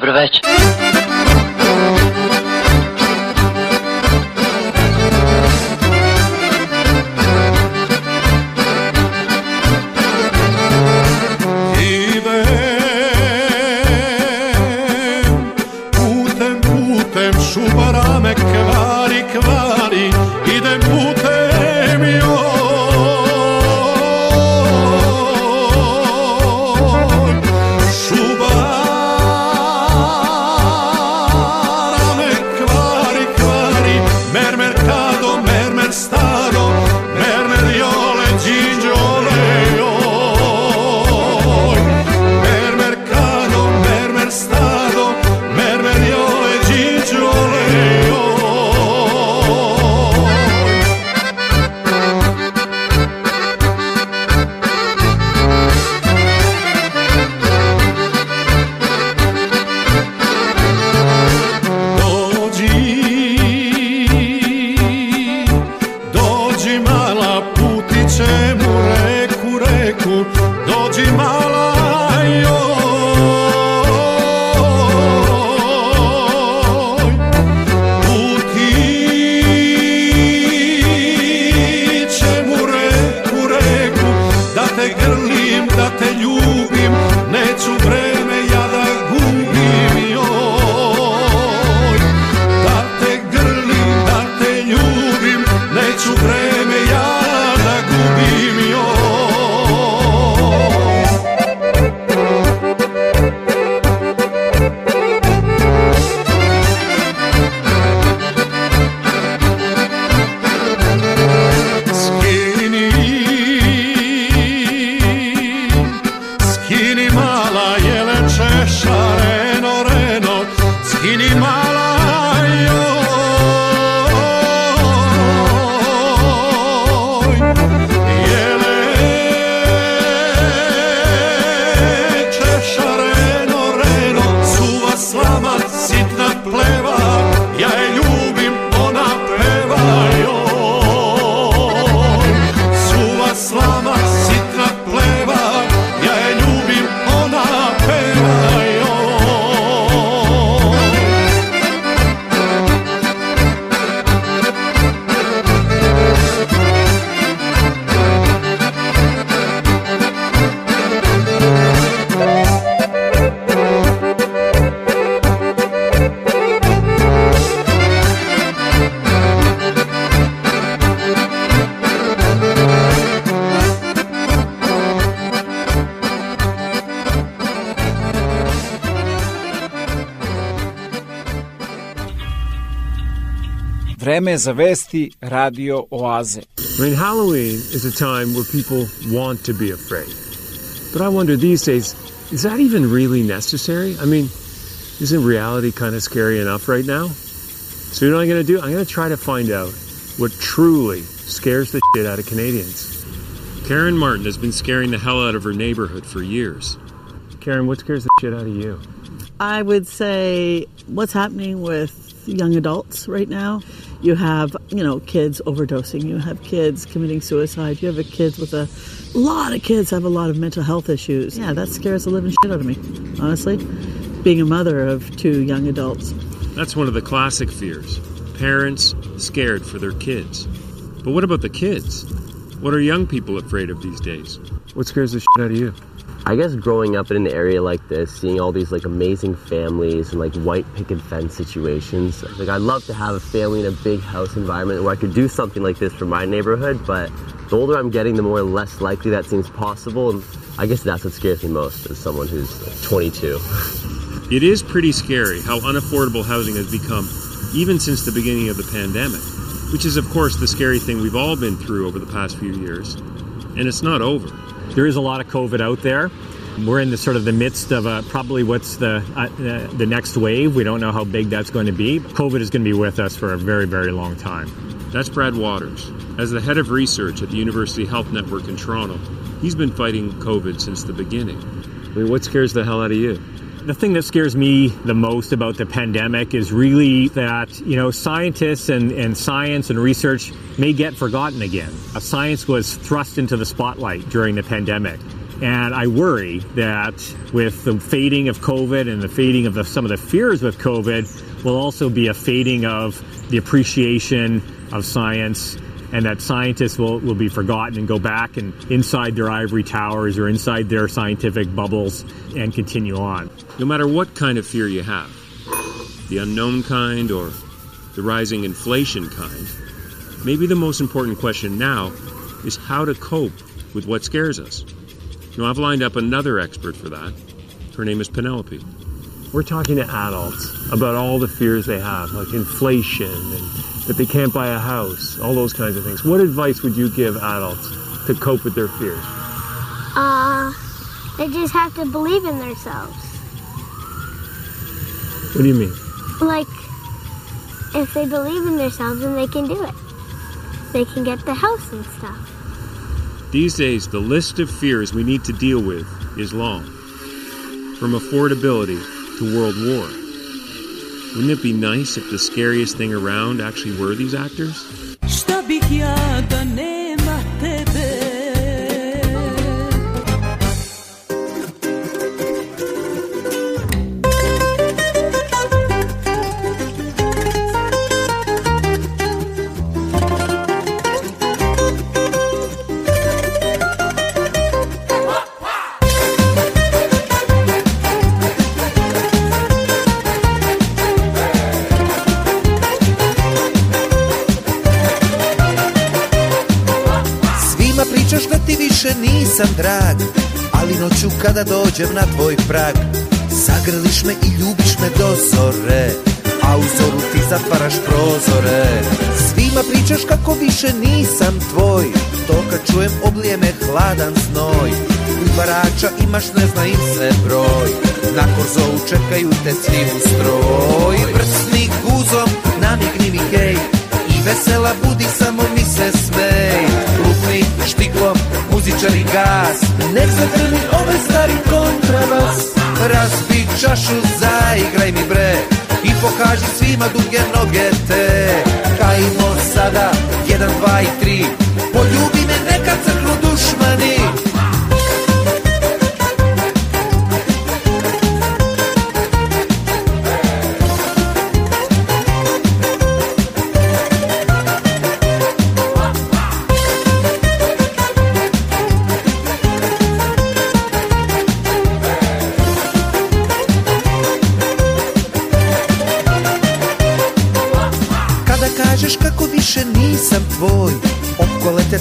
Доброго вечора. za vesti Radio Oaze. I mean, Halloween is a time where people want to be afraid. But I wonder these days, is that even really necessary? I mean, isn't reality kind of scary enough right now? So you know what I'm going to do? I'm going to try to find out what truly scares the shit out of Canadians. Karen Martin has been scaring the hell out of her neighborhood for years. Karen, what scares the shit out of you? I would say what's happening with young adults right now you have, you know, kids overdosing, you have kids committing suicide, you have a kids with a, a lot of kids have a lot of mental health issues. Yeah, that scares the living shit out of me, honestly, being a mother of two young adults. That's one of the classic fears parents scared for their kids. But what about the kids? What are young people afraid of these days? What scares the shit out of you? I guess growing up in an area like this, seeing all these like amazing families and like white picket fence situations, like I'd love to have a family in a big house environment where I could do something like this for my neighborhood, but the older I'm getting, the more less likely that seems possible. And I guess that's what scares me most as someone who's 22. It is pretty scary how unaffordable housing has become, even since the beginning of the pandemic, which is, of course, the scary thing we've all been through over the past few years. And it's not over there is a lot of COVID out there. We're in the sort of the midst of a, probably what's the uh, the next wave. We don't know how big that's going to be. COVID is going to be with us for a very very long time. That's Brad Waters. As the head of research at the University Health Network in Toronto, he's been fighting COVID since the beginning. I mean, what scares the hell out of you? the thing that scares me the most about the pandemic is really that, you know, scientists and, and science and research may get forgotten again. Science was thrust into the spotlight during the pandemic. And I worry that with the fading of COVID and the fading of the, some of the fears with COVID, will also be a fading of the appreciation of science and that scientists will, will be forgotten and go back and inside their ivory towers or inside their scientific bubbles and continue on. No matter what kind of fear you have, the unknown kind or the rising inflation kind, maybe the most important question now is how to cope with what scares us. Now, I've lined up another expert for that. Her name is Penelope. We're talking to adults about all the fears they have, like inflation and that they can't buy a house, all those kinds of things. What advice would you give adults to cope with their fears? Uh, they just have to believe in themselves. What do you mean? Like, if they believe in themselves, then they can do it. They can get the house and stuff. These days, the list of fears we need to deal with is long. From affordability to World War. Wouldn't it be nice if the scariest thing around actually were these actors? nisam drag Ali noću kada dođem na tvoj prag Zagrliš me i ljubiš me do zore A u zoru ti zatvaraš prozore Svima pričaš kako više nisam tvoj To kad čujem oblije me hladan znoj Udvarača imaš ne zna im se broj Na korzovu čekaju te svi u stroj Prsni guzom namigni mi hej I vesela budi samo mi se smej Lupni štiklom, muzičar i gas Nek zagrli ovaj stari kontrabas Razbi čašu, zaigraj mi bre I pokaži svima duge noge te Kajmo sada, jedan, dva i tri Poljubi me neka crknu dušmani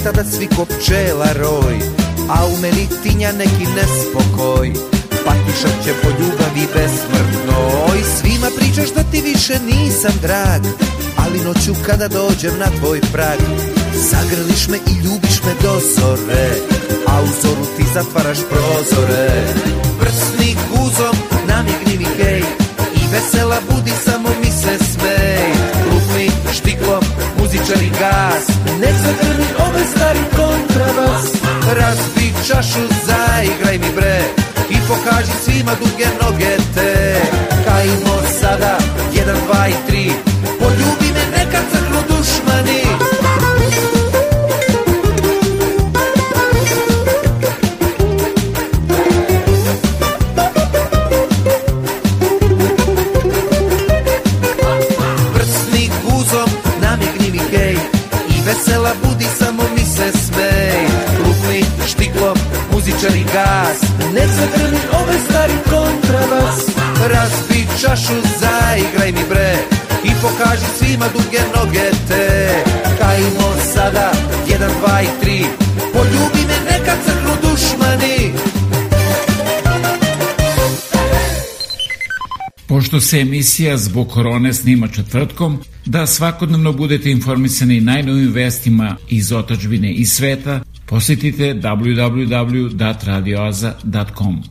tada sviko pčela roj A u meni tinja neki nespokoj Patišat će po ljubavi besmrtnoj Svima pričaš da ti više nisam drag Ali noću kada dođem na tvoj prag Zagrliš me i ljubiš me do zore A u zoru ti zatvaraš prozore Prsni guzom namigni mi hej I vesela budi samo mi se smej Lupni štiklom muzičani gas Nek se grmi ove ovaj stari kontrabas Razbi čašu, zaigraj mi bre I pokaži svima duge noge te Kajmo sada, jedan, dva i tri Poljubi me neka crnu dušu čašu zaigraj mi bre I pokaži svima duge noge te Kajmo sada, jedan, dva i tri Poljubi me neka crknu dušmani Pošto se emisija zbog korone snima četvrtkom, da svakodnevno budete informisani najnovim vestima iz otačbine i sveta, posjetite www.datradioaza.com.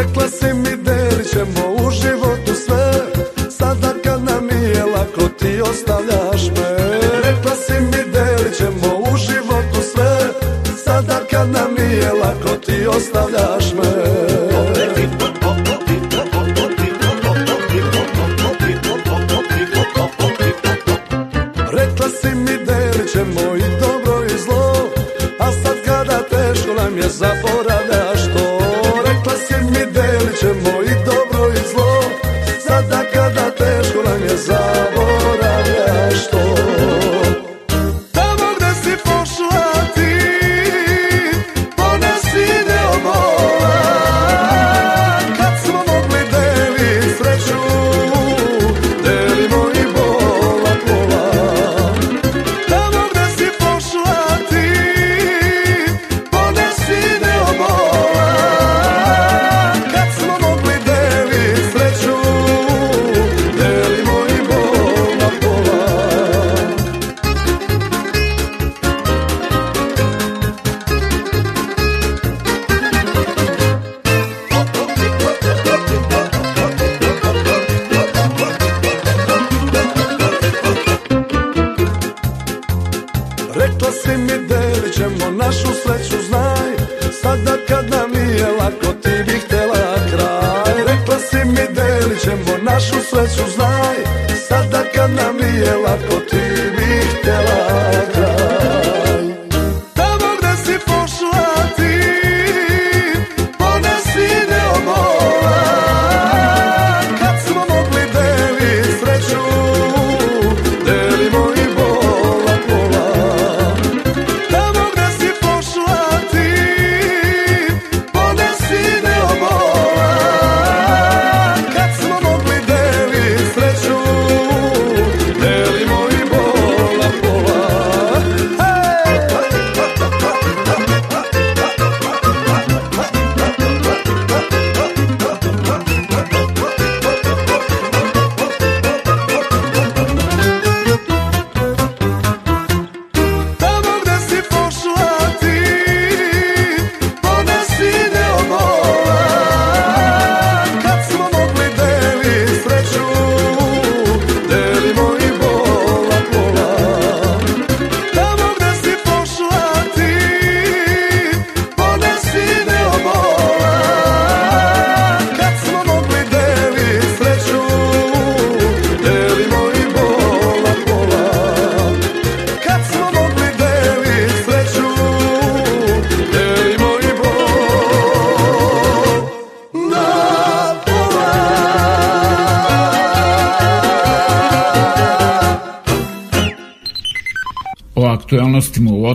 Rekla si mi delit ćemo u životu sve Sada kad nam je lako ti ostavljaš me Rekla si mi delit ćemo u životu sve Sada kad nam je lako ti ostavljaš me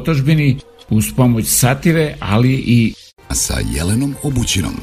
otažbini uz pomoć satire, ali i sa Jelenom Obućinom.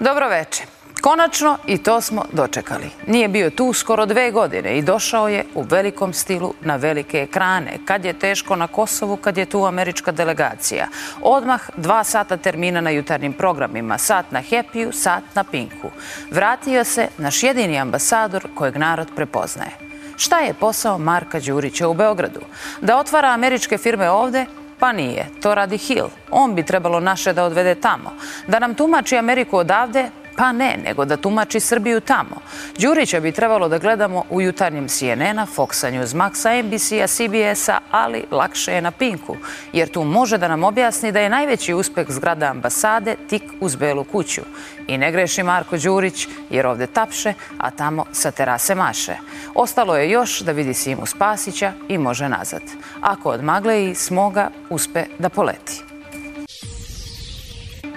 Dobro veče. Konačno i to smo dočekali. Nije bio tu skoro dve godine i došao je u velikom stilu na velike ekrane. Kad je teško na Kosovu, kad je tu američka delegacija. Odmah dva sata termina na jutarnjim programima. Sat na Happy-u, sat na Pinku. Vratio se naš jedini ambasador kojeg narod prepoznaje. Šta je posao Marka Đurića u Beogradu? Da otvara američke firme ovde? Pa nije, to radi Hill. On bi trebalo naše da odvede tamo. Da nam tumači Ameriku odavde? pa ne, nego da tumači Srbiju tamo. Đurića bi trebalo da gledamo u jutarnjem CNN-a, Foxa News Maxa, NBC-a, CBS-a, ali lakše je na Pinku, jer tu može da nam objasni da je najveći uspeh zgrada ambasade tik uz Belu kuću. I ne greši Marko Đurić, jer ovde tapše, a tamo sa terase maše. Ostalo je još da vidi Simu Spasića i može nazad. Ako odmagle i smoga, uspe da poleti.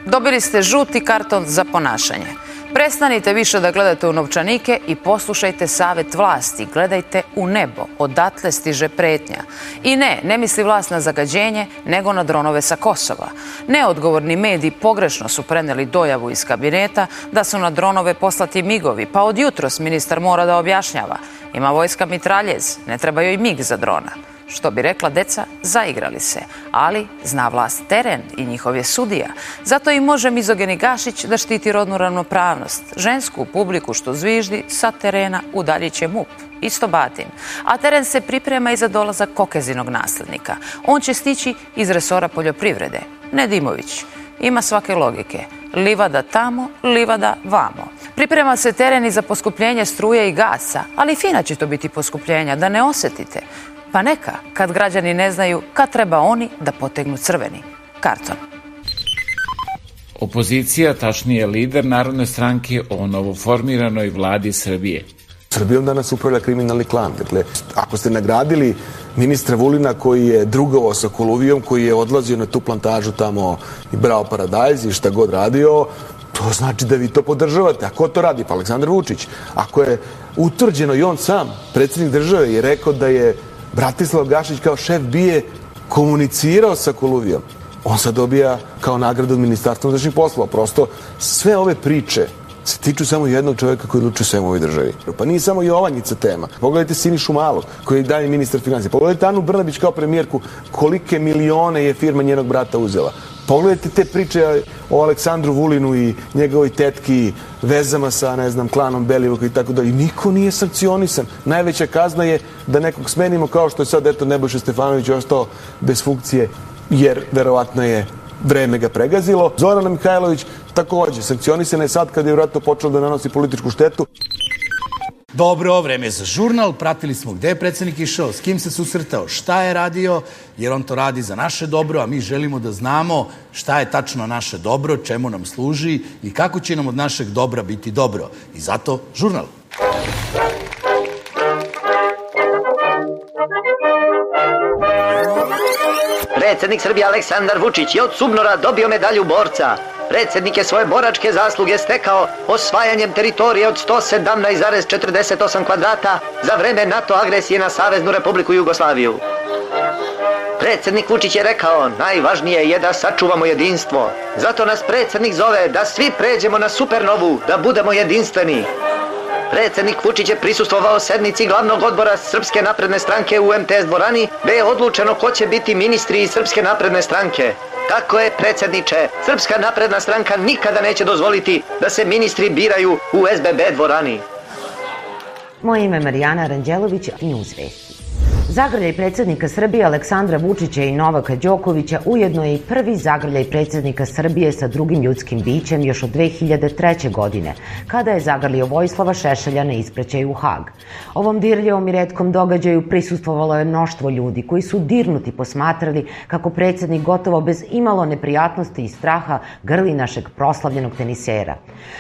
Dobili ste žuti karton za ponašanje. Prestanite više da gledate u novčanike i poslušajte savet vlasti. Gledajte u nebo, odatle stiže pretnja. I ne, ne misli vlast na zagađenje, nego na dronove sa Kosova. Neodgovorni mediji pogrešno su preneli dojavu iz kabineta da su na dronove poslati migovi, pa od jutros ministar mora da objašnjava. Ima vojska mitraljez, ne trebaju i mig za drona što bi rekla deca, zaigrali se, ali zna vlast teren i njihov je sudija. Zato i može Mizogeni Gašić da štiti rodnu ravnopravnost. Žensku publiku što zviždi sa terena udaljit će MUP. Isto batin. A teren se priprema i za dolazak kokezinog naslednika. On će stići iz resora poljoprivrede. Nedimović. Ima svake logike. Livada tamo, livada vamo. Priprema se teren i za poskupljenje struje i gasa, ali fina će to biti poskupljenja, da ne osetite. Pa neka, kad građani ne znaju kad treba oni da potegnu crveni karton. Opozicija, tačnije lider Narodne stranke o novoformiranoj vladi Srbije. Srbijom danas upravlja kriminalni klan. Dakle, ako ste nagradili ministra Vulina koji je drugovao sa Koluvijom, koji je odlazio na tu plantažu tamo i brao paradajz i šta god radio, to znači da vi to podržavate. A ko to radi? Pa Aleksandar Vučić. Ako je utvrđeno i on sam, predsednik države, je rekao da je Bratislav Gašić kao šef bije komunicirao sa Koluvijom, on sad dobija kao nagradu od ministarstva unutrašnjih poslova. Prosto, sve ove priče se tiču samo jednog čovjeka koji odlučuje svemu u ovoj državi. Pa nije samo Jovanjica tema. Pogledajte Sini Šumalo, koji je dalje ministar financija. Pogledajte Anu Brnabić kao premijerku, kolike milione je firma njenog brata uzela. Pogledajte te priče o Aleksandru Vulinu i njegovoj tetki, vezama sa, ne znam, klanom Belivog i tako dalje. Niko nije sankcionisan. Najveća kazna je da nekog smenimo kao što je sad, eto, Nebojša Stefanović ostao bez funkcije, jer verovatno je vreme ga pregazilo. Zorana Mihajlović takođe sankcionisana je sad kad je vjerojatno počela da nanosi političku štetu. Dobro, vreme za žurnal, pratili smo gde je predsednik išao, s kim se susretao, šta je radio, jer on to radi za naše dobro, a mi želimo da znamo šta je tačno naše dobro, čemu nam služi i kako će nam od našeg dobra biti dobro. I zato žurnal. Predsednik Srbije Aleksandar Vučić je od Subnora dobio medalju borca. Predsjednik je svoje boračke zasluge stekao osvajanjem teritorije od 117,48 kvadrata za vreme NATO agresije na Saveznu Republiku Jugoslaviju. Predsednik Vučić je rekao, najvažnije je da sačuvamo jedinstvo. Zato nas predsednik zove da svi pređemo na supernovu, da budemo jedinstveni. Predsednik Vučić je prisustvovao sednici glavnog odbora Srpske napredne stranke u MTS dvorani, gde je odlučeno ko će biti ministri iz Srpske napredne stranke. Tako je, predsedniče, Srpska napredna stranka nikada neće dozvoliti da se ministri biraju u SBB dvorani. Moje ime je Marijana Ranđelović, Newsvest. Zagrljaj predsjednika Srbije Aleksandra Vučića i Novaka Đokovića ujedno je i prvi zagrljaj predsjednika Srbije sa drugim ljudskim bićem još od 2003. godine, kada je zagrlio Vojislava Šešelja na ispraćaju u Hag. Ovom dirljavom i redkom događaju prisustvovalo je mnoštvo ljudi koji su dirnuti posmatrali kako predsjednik gotovo bez imalo neprijatnosti i straha grli našeg proslavljenog tenisera.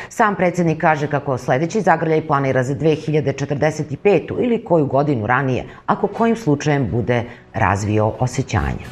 Sam predsjednik kaže kako sljedeći zagrljaj planira za 2045. ili koju godinu ranije, ako kojim slučajem bude razvio osjećanja.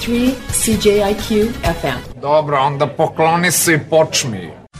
93 CJIQ FM. Dobro, onda pokloni se i počmi.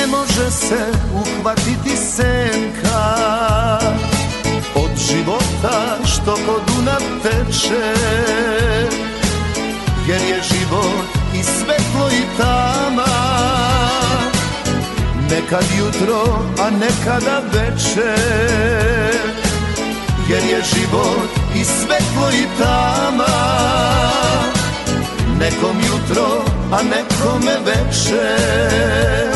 Ne može se uhvatiti senka Od života što kod Dunav teče Jer je život i svetlo i tama Nekad jutro, a nekada veče Jer je život i svetlo i tama Nekom jutro, a nekome večer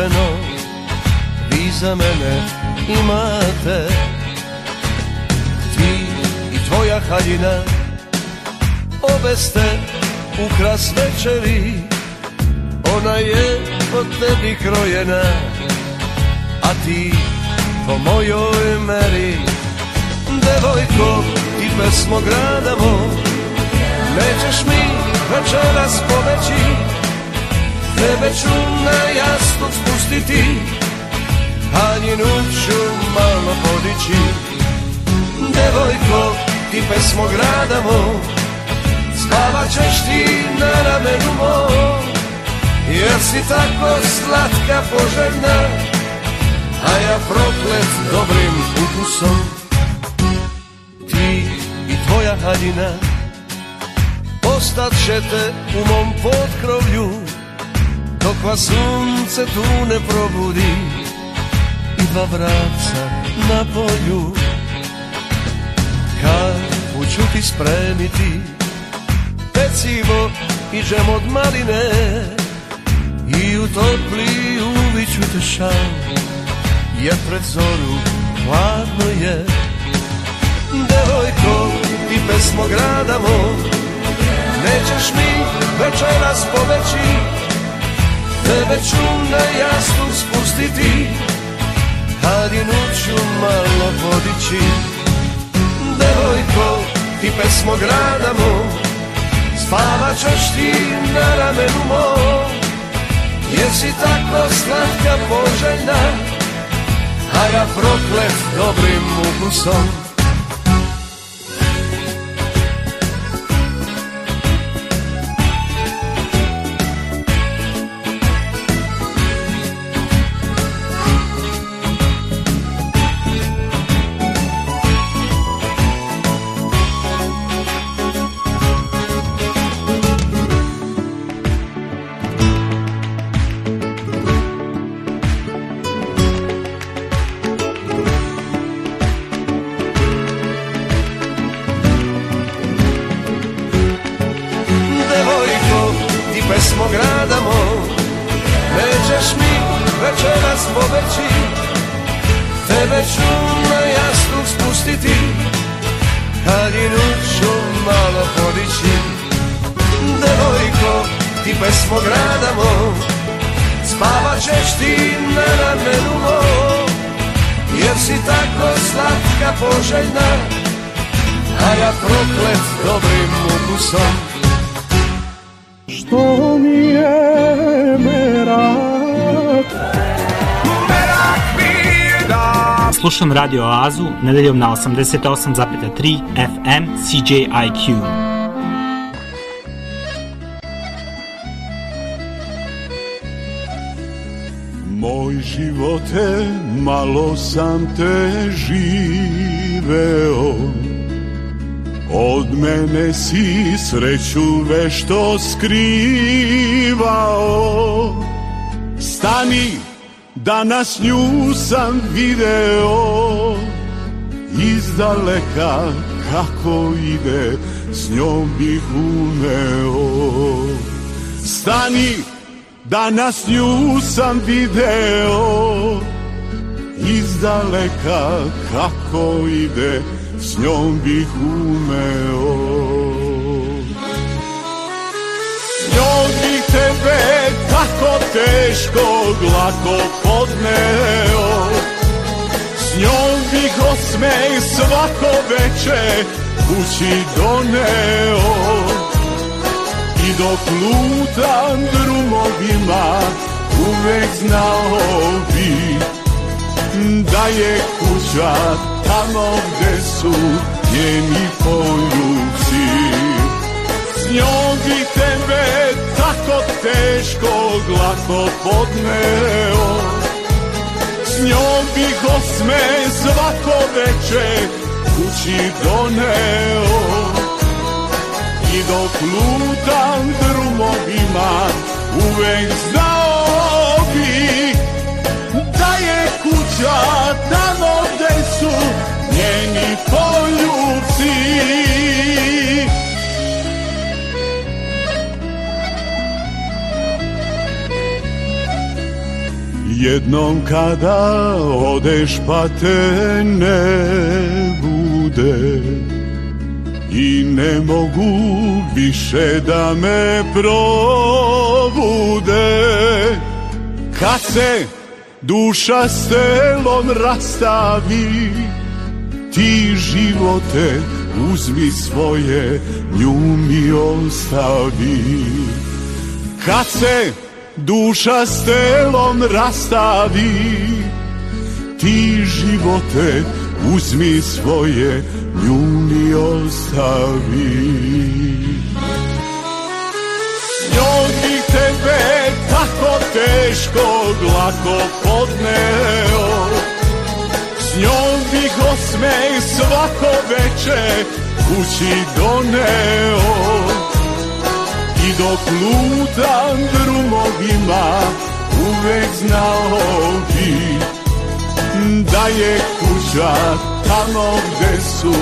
prvenstveno Vi za mene imate Ti i tvoja haljina Obe ste ukras večeri Ona je po tebi krojena A ti po mojoj meri Devojko, ti pesmo gradamo Nećeš mi večeras pobeći Tebe ću na jasno pustiti Haljinu ću malo podići Devojko, ti pesmo grada moj Spavat ćeš ti na ramenu moj Jer si tako slatka poželjna A ja proklet dobrim ukusom Ti i tvoja haljina Ostat ćete u mom podkrovlju dok vas sunce tu ne probudi i dva vraca na polju kafu ću ti spremiti pecivo i džem od maline i u topli uviću te šal jer pred zoru hladno je devojko i pesmo grada moj nećeš mi večeras poveći Tebe ću na jasnu spustiti Hajdi noću malo podići Devojko, ti pesmo grada moj Spavat ćeš ti na ramenu moj Jesi tako slatka poželjna A ja proklet dobrim ukusom pesmo gradamo Spava Spavat ćeš ti na ramenu mom Jer si tako slatka poželjna A ja proklet dobrim ukusom Što mi je merak Merak mi je da Slušam Radio Oazu nedeljom na 88,3 FM CJIQ. živote malo sam te živeo Od mene si sreću vešto skrivao Stani, danas nju sam video Izdaleka kako ide, s njom bih umeo Stani, Danas nju sam video Izdaleka kako ide S njom bih umeo S njom bih tebe tako teško Glako podneo S njom bih osmej svako veče Kući doneo I dok lutam drumovima Uvek znao bi Da je kuća tamo gde su Njeni poljuci S njom bi tebe tako teško glako podneo S njom bi osme svako veče Kući doneo Idoklutan drumowi ma Uwęk znaobi Daje kucia Dan odesu Mieni polucji Jedną kada odesz patenę budę i ne mogu više da me probude Kad se duša s telom rastavi Ti živote uzmi svoje, nju mi ostavi Kad se duša s telom rastavi Ti živote uzmi svoje, Ljudi ostavi Njoj bih tebe tako teško glako podneo S njom bih osmeh svako veče kući doneo I dok lutam drumovima uvek znao bih da je kuća tamo gde su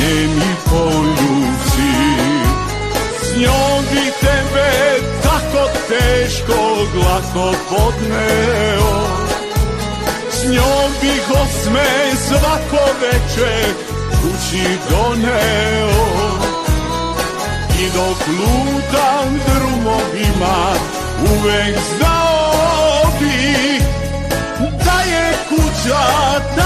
njeni poljuci. S njom bi tebe tako teško lako podneo, s njom bih osme svako veče kući doneo. I dok lutam drumovima uvek znam Jatna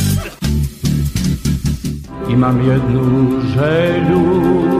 imam jednu želju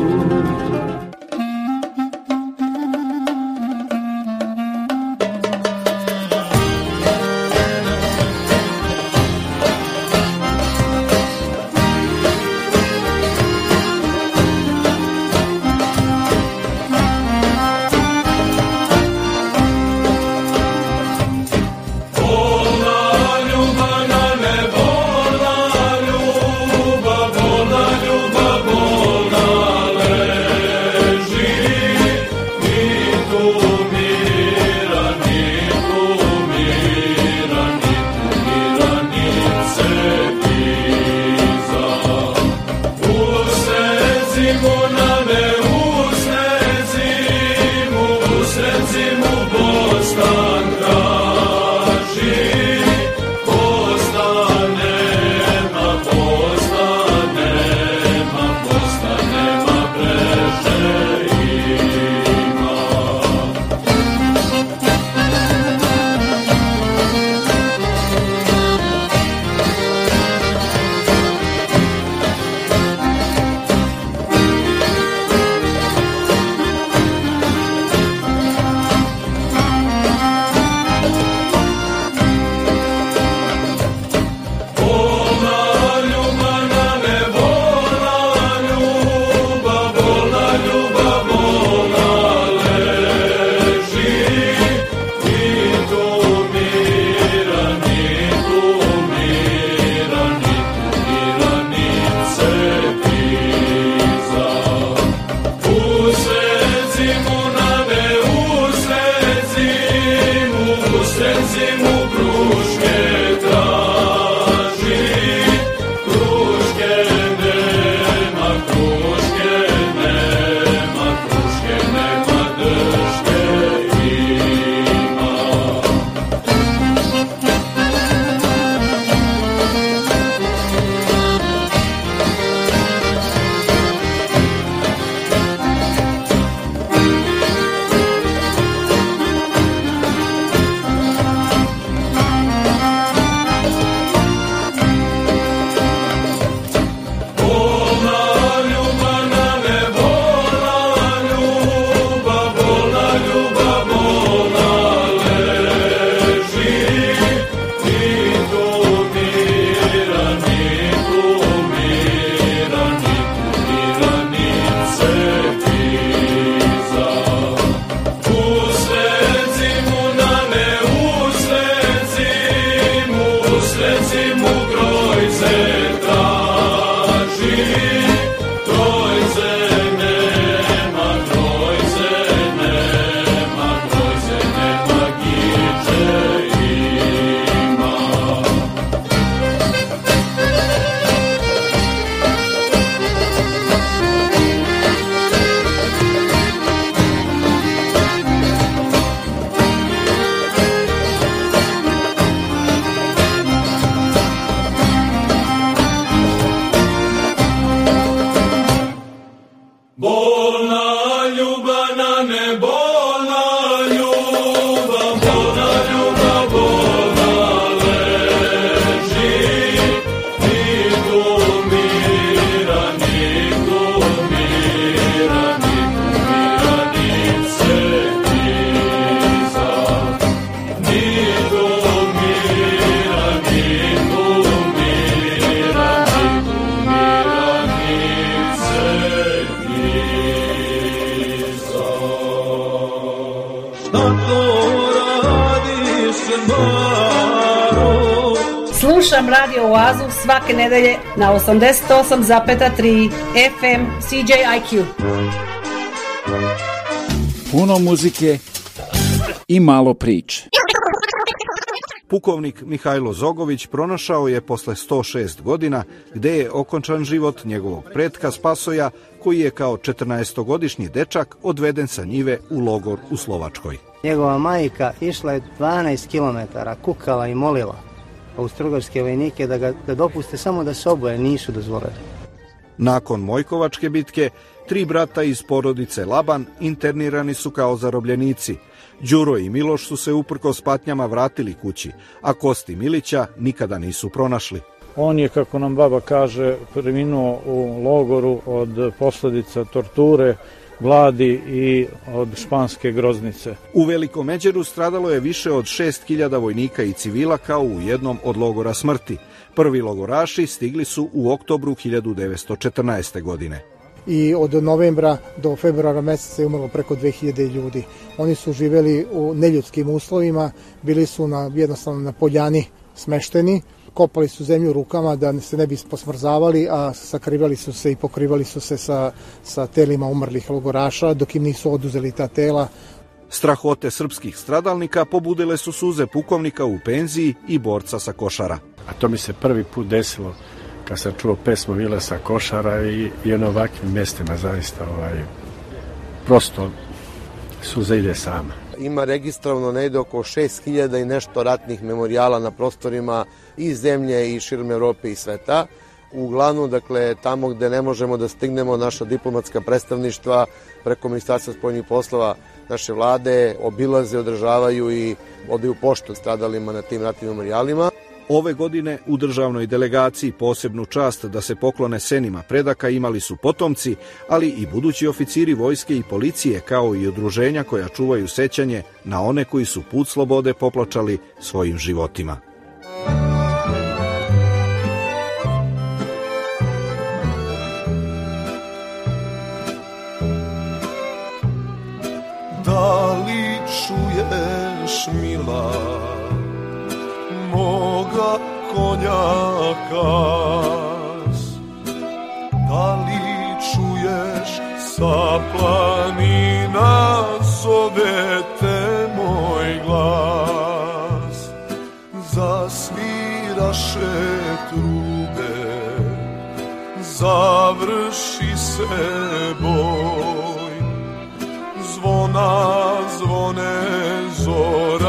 svake nedelje na 88,3 FM CJIQ. Puno muzike i malo priče. Pukovnik Mihajlo Zogović pronašao je posle 106 godina gde je okončan život njegovog pretka Spasoja koji je kao 14-godišnji dečak odveden sa njive u logor u Slovačkoj. Njegova majka išla je 12 km, kukala i molila austrogarske vojnike da, ga, da dopuste samo da se oboje nisu dozvolili. Nakon Mojkovačke bitke, tri brata iz porodice Laban internirani su kao zarobljenici. Đuro i Miloš su se uprko s patnjama vratili kući, a Kosti Milića nikada nisu pronašli. On je, kako nam baba kaže, preminuo u logoru od posledica torture vladi i od španske groznice. U Velikom Međeru stradalo je više od 6000 vojnika i civila kao u jednom od logora smrti. Prvi logoraši stigli su u oktobru 1914. godine i od novembra do februara meseca je umrlo preko 2000 ljudi. Oni su živeli u neljudskim uslovima, bili su na, jednostavno na poljani smešteni, kopali su zemlju rukama da se ne bi posmrzavali, a sakrivali su se i pokrivali su se sa, sa telima umrlih logoraša dok im nisu oduzeli ta tela. Strahote srpskih stradalnika pobudile su suze pukovnika u penziji i borca sa košara. A to mi se prvi put desilo kad sam čuo pesmu Vila sa košara i, i na ovakvim mestima zaista ovaj, prosto suze ide sama ima registrovano negde oko 6000 i nešto ratnih memorijala na prostorima i zemlje i širom Evrope i sveta. Uglavnom, dakle, tamo gde ne možemo da stignemo naša diplomatska predstavništva preko Ministarstva spoljnih poslova naše vlade obilaze, održavaju i odaju poštu stradalima na tim ratnim memorijalima. Ove godine u državnoj delegaciji posebnu čast da se poklone senima predaka imali su potomci, ali i budući oficiri vojske i policije, kao i udruženja koja čuvaju sećanje na one koji su put slobode poplačali svojim životima. Da li čuješ, mila, moga konja kas Da li čuješ sa planina zove te moj glas Zasviraše trube Završi se boj Zvona zvone zor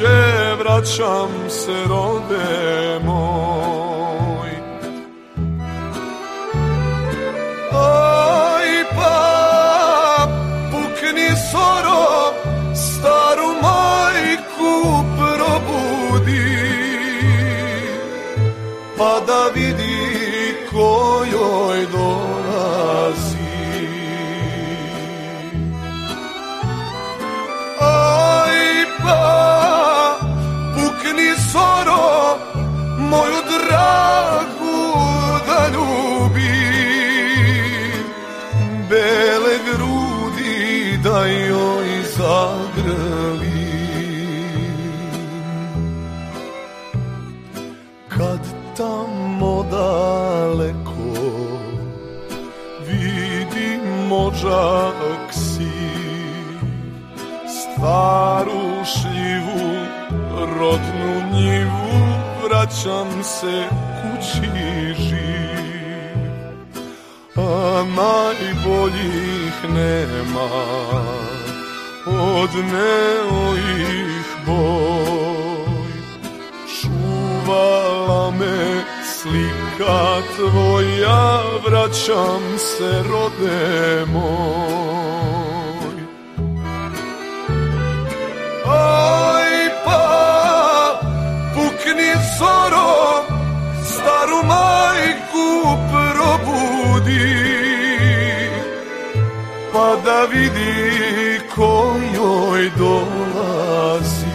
više vraćam se rode moj Aj pa pukni soro staru majku probudi Pa da vidi ko džak si Staru šljivu, rodnu njivu Vraćam se kući živ A najboljih nema Odneo ih boj Čuvaj majka tvoja, vraćam se rode moj. Aj pa, pukni zoro, staru majku probudi, pa da vidi ko joj dolazi.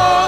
Oh!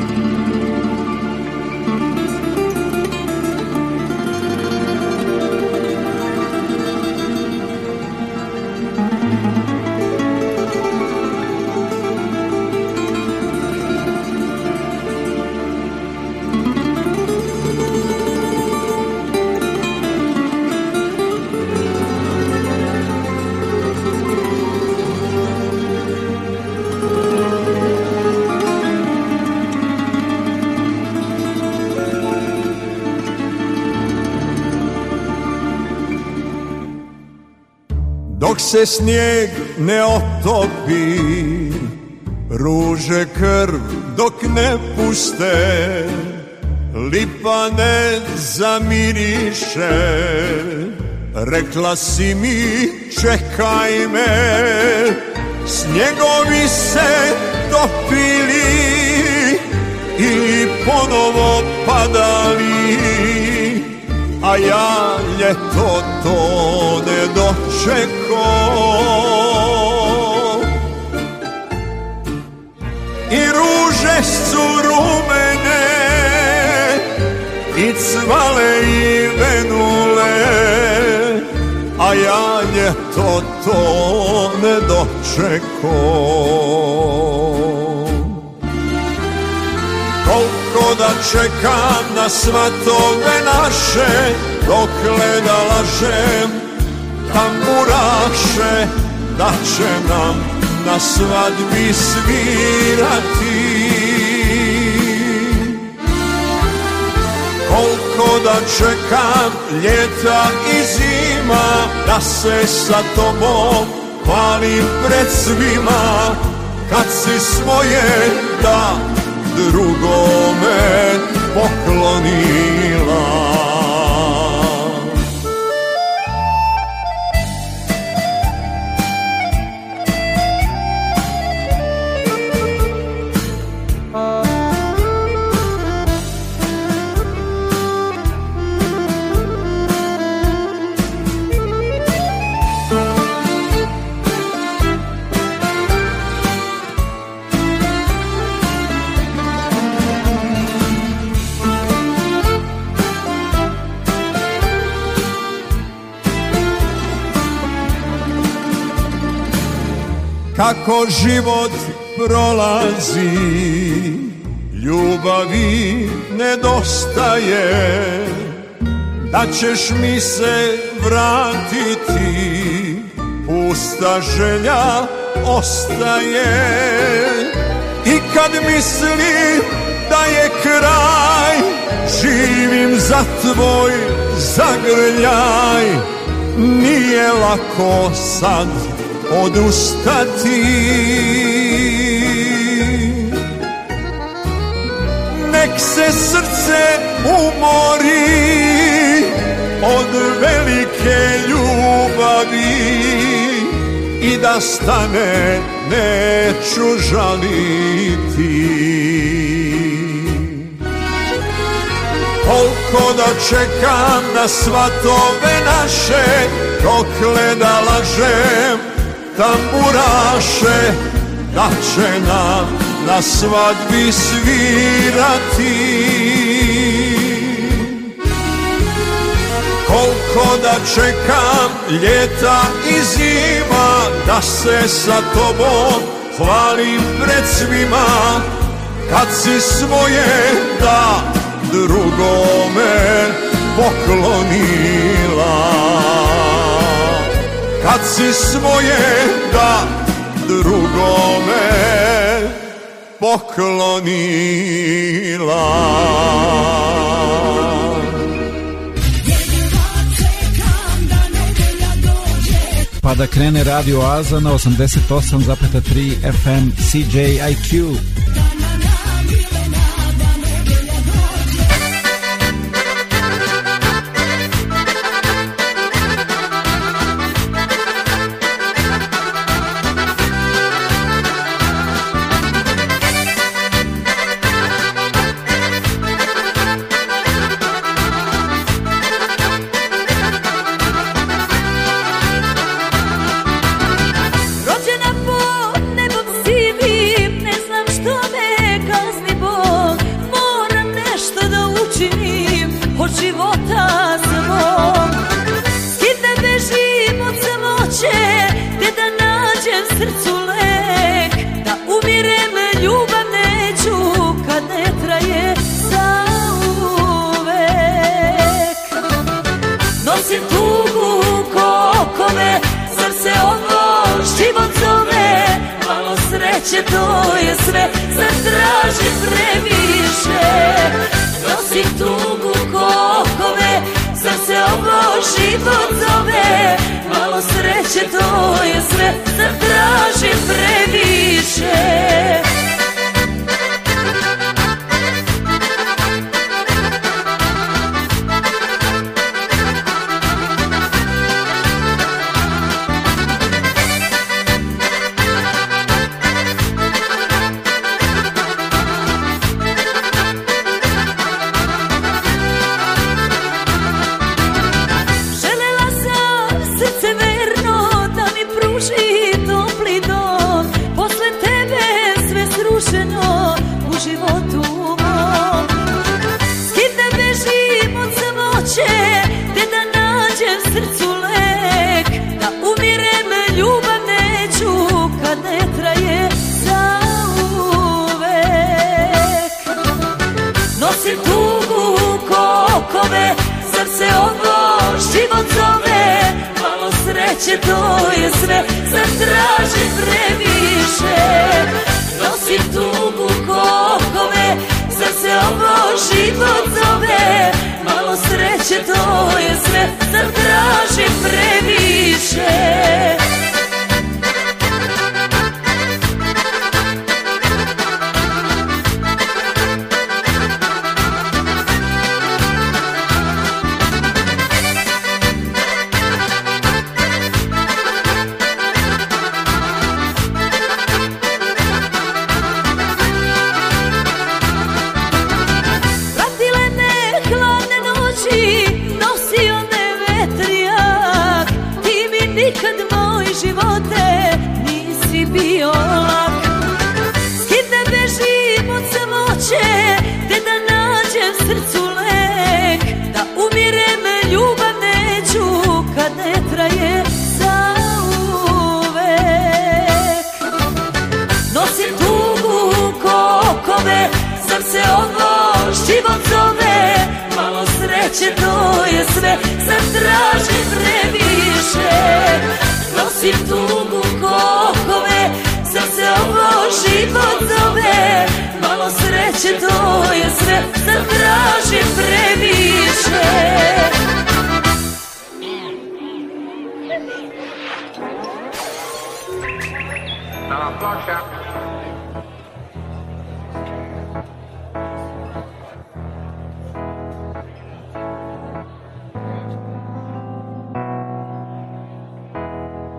se snijeg ne otopi Ruže krv dok ne puste Lipa ne zamiriše Rekla si mi čekaj me Snjegovi se topili I ponovo padali A ja ljeto to ne dočekam I ruže su rumene I cvale i venule A ja ljeto to ne dočekao Koliko da čekam na svatove naše Dokle da lažem tamburaše da će nam na svadbi svirati Koliko da čekam ljeta i zima Da se sa tobom valim pred svima Kad si svoje da drugome poklonila Kako život prolazi Ljubavi nedostaje Da ćeš mi se vratiti Pusta želja ostaje I kad mislim da je kraj Živim za tvoj zagrljaj Nije lako sad odustati Nek se srce umori od velike ljubavi I da stane neću žaliti Koliko da čekam na svatove naše Dokle da lažem tamburaše da će nam na svadbi svirati Koliko da čekam ljeta i zima Da se sa tobom hvalim pred svima Kad si svoje da drugome poklonila kad si svoje da drugome poklonila Pa da krene Radio Aza na 88,3 FM CJIQ. Da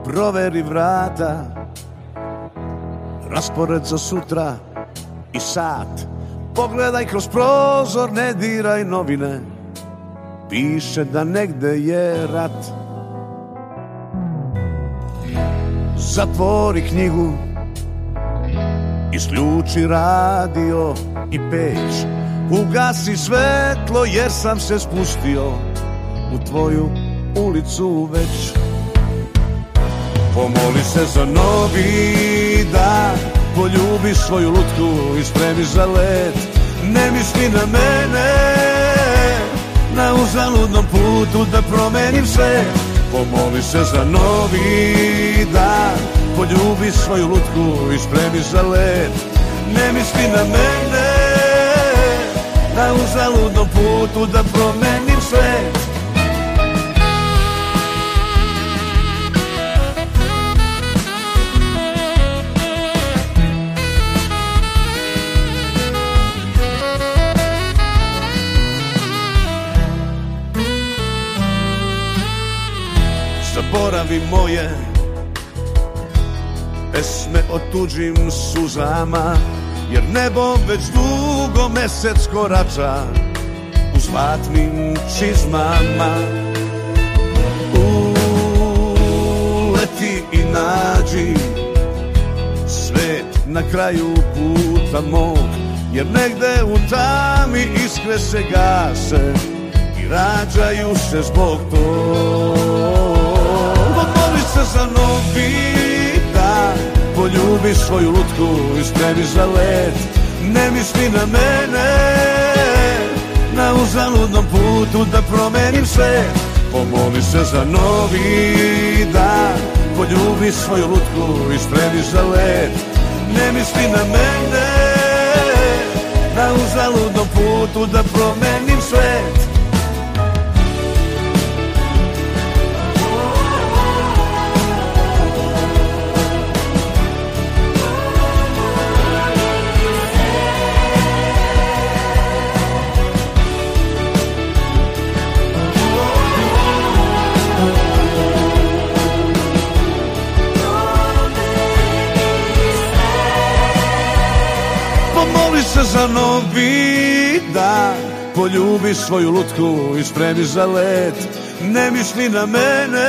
Proveri vrata, raspored za sutra i sat. Pogledaj kroz prozor, ne diraj novine. Piše da negde je rat. Zatvori knjigu Isključi radio i peć Ugasi svetlo jer sam se spustio U tvoju ulicu već Pomoli se za novi dan Poljubi svoju lutku i spremi za let Ne misli na mene Na uzaludnom putu da promenim sve Pomoli se za novi dan Poljubi svoju lutku i spremi za let Ne misli na mene Da u zaludnom putu da promenim sve zaboravi moje Pesme o tuđim suzama Jer nebo već dugo mesec korača U zlatnim čizmama Uleti i nađi Svet na kraju puta mog Jer negde u tami iskre se gase I rađaju se zbog toga se za novi dan Poljubi svoju lutku i spremi za let Ne misli na mene Na uzaludnom putu da promenim sve Pomoli se za novi dan Poljubi svoju lutku i spremi za let Ne misli na mene Na uzaludnom putu da promenim svet za novi dan Poljubi svoju lutku i spremi za let Ne misli na mene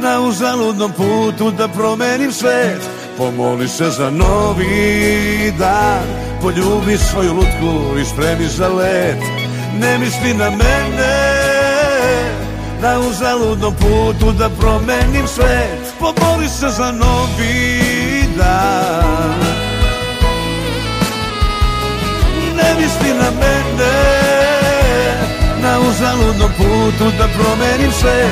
Na uzaludnom putu da promenim svet Pomoli se za novi dan Poljubi svoju lutku i spremi za let Ne misli na mene Na uzaludnom putu da promenim svet Pomoli se za novi dan namisti na mene Na uzaludnom putu da promenim sve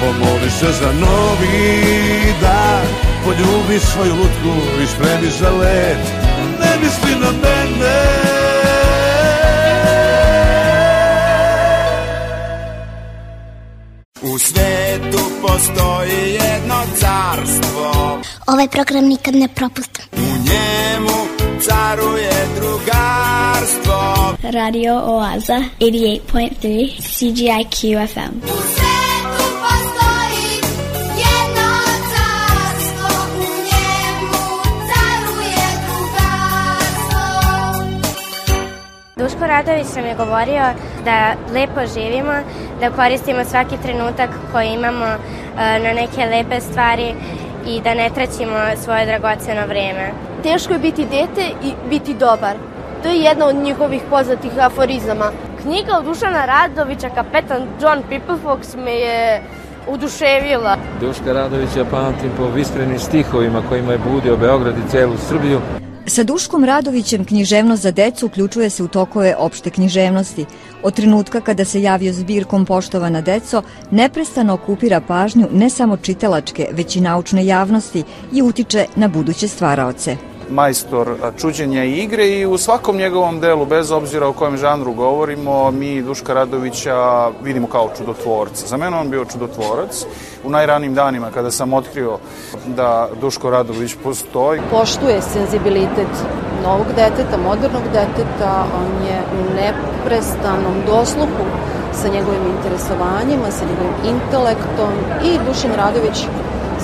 Pomoli se za novi dan Poljubi svoju lutku i spremi za let Ne misli na mene U svetu postoji jedno carstvo Ovaj program nikad ne propustim U njemu caruje drugarstvo Radio Oaza 88.3 CGIQ FM Duško Radović nam je govorio da lepo živimo, da koristimo svaki trenutak koji imamo eh, na neke lepe stvari i da ne traćimo svoje dragoceno vreme teško je biti dete i biti dobar. To je jedna od njihovih poznatih aforizama. Knjiga od Dušana Radovića, kapetan John Peoplefox, me je oduševila. Duška Radovića pamtim po visprenim stihovima kojima je budio Beograd i celu Srbiju. Sa Duškom Radovićem književnost za decu uključuje se u tokove opšte književnosti. Od trenutka kada se javio zbirkom Poštovana deco, neprestano okupira pažnju ne samo čitalačke, već i naučne javnosti i utiče na buduće stvaraoce majstor čuđenja i igre i u svakom njegovom delu, bez obzira o kojem žanru govorimo, mi Duška Radovića vidimo kao čudotvorca. Za mene on bio čudotvorac. U najranijim danima kada sam otkrio da Duško Radović postoji. Poštuje senzibilitet novog deteta, modernog deteta, on je u neprestanom dosluhu sa njegovim interesovanjima, sa njegovim intelektom i Dušan Radović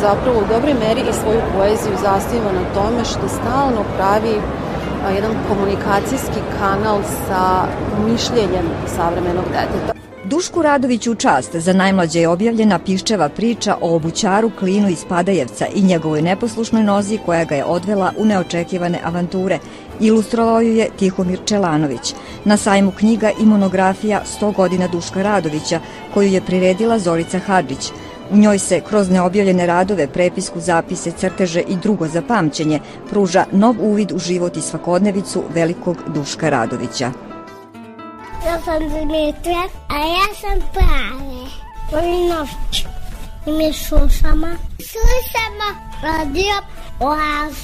zapravo u dobroj meri i svoju poeziju zasniva na tome što stalno pravi a, jedan komunikacijski kanal sa mišljenjem savremenog deteta. Dušku Radoviću čast za najmlađe je objavljena piščeva priča o obućaru Klinu iz Padajevca i njegovoj neposlušnoj nozi koja ga je odvela u neočekivane avanture. Ilustrovao ju je Tihomir Čelanović. Na sajmu knjiga i monografija 100 godina Duška Radovića koju je priredila Zorica Hadžić – U njoj se kroz neobjavljene radove, prepisku, zapise, crteže i drugo za pamćenje pruža nov uvid u život i svakodnevicu velikog Duška Radovića. Ja sam Dimitra, a ja sam Prave. Volim novć. Ime slušamo. Slušamo radio oaz.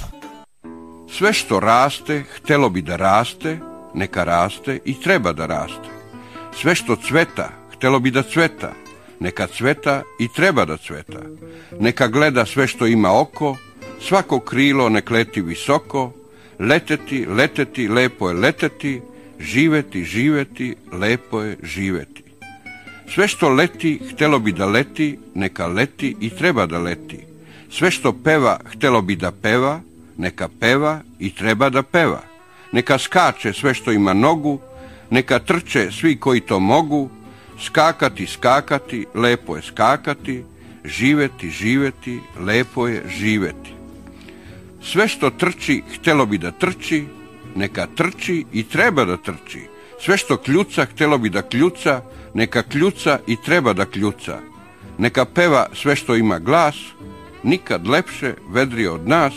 Sve što raste, htelo bi da raste, neka raste i treba da raste. Sve što cveta, htelo bi da cveta, Neka cveta i treba da cveta. Neka gleda sve što ima oko, svako krilo nek leti visoko, leteti, leteti, lepo je leteti, živeti, živeti, lepo je živeti. Sve što leti, htelo bi da leti, neka leti i treba da leti. Sve što peva, htelo bi da peva, neka peva i treba da peva. Neka skače sve što ima nogu, neka trče svi koji to mogu, Skakati, skakati, lepo je skakati, živeti, živeti, lepo je živeti. Sve što trči, htelo bi da trči, neka trči i treba da trči. Sve što kljuca, htelo bi da kljuca, neka kljuca i treba da kljuca. Neka peva sve što ima glas, nikad lepše, vedrije od nas.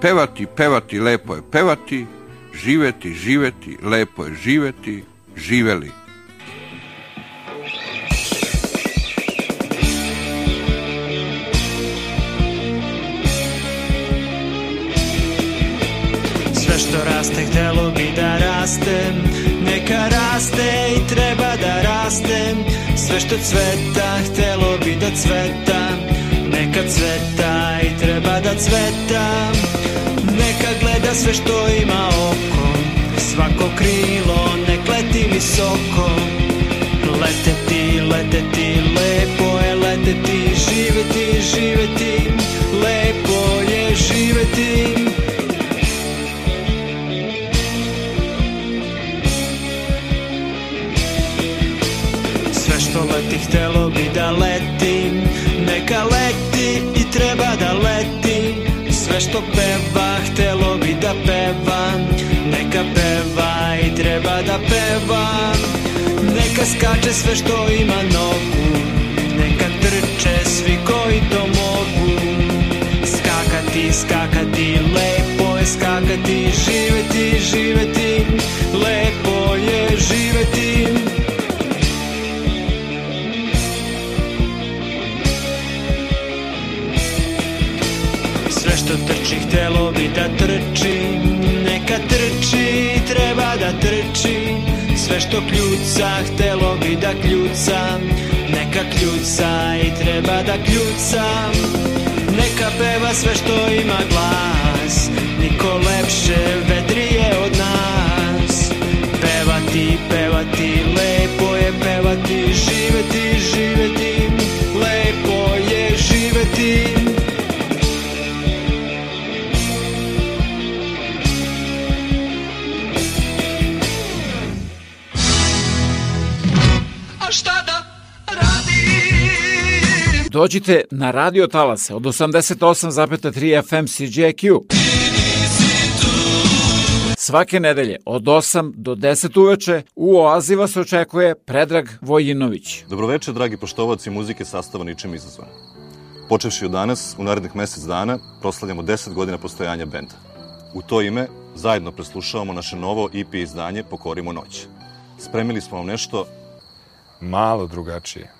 Pevati, pevati, lepo je pevati, živeti, živeti, lepo je živeti, živeli. što raste Htelo bi da rastem Neka raste i treba da rastem Sve što cveta Htelo bi da cveta Neka cveta i treba da cveta Neka gleda sve što ima oko Svako krilo nek leti visoko lete ti, lepo je lete ti ti, Živeti, ti, voli da leti Neka leti i treba da leti Sve što peva htelo bi da peva Neka peva i treba da peva Neka skače sve što ima nogu Neka trče svi koji to mogu Skakati, skakati, lepo je skakati Živeti, živeti, lepo je živeti što trči htelo bi da trči Neka trči, treba da trči Sve što kljuca htelo bi da kljuca Neka kljuca i treba da kljuca Neka peva sve što ima glas Niko lepše vedrije od nas Pevati, pevati, lepo je pevati, živeti Dođite na radio talase od 88,3 FM CJQ. Svake nedelje od 8 do 10 uveče u Oazi vas očekuje Predrag Vojinović. Dobroveče, dragi poštovaci muzike sastava ničim izazvan. Počevši od danas, u narednih mesec dana proslavljamo 10 godina postojanja benda. U to ime zajedno preslušavamo naše novo EP izdanje Pokorimo noć. Spremili smo vam nešto malo drugačije.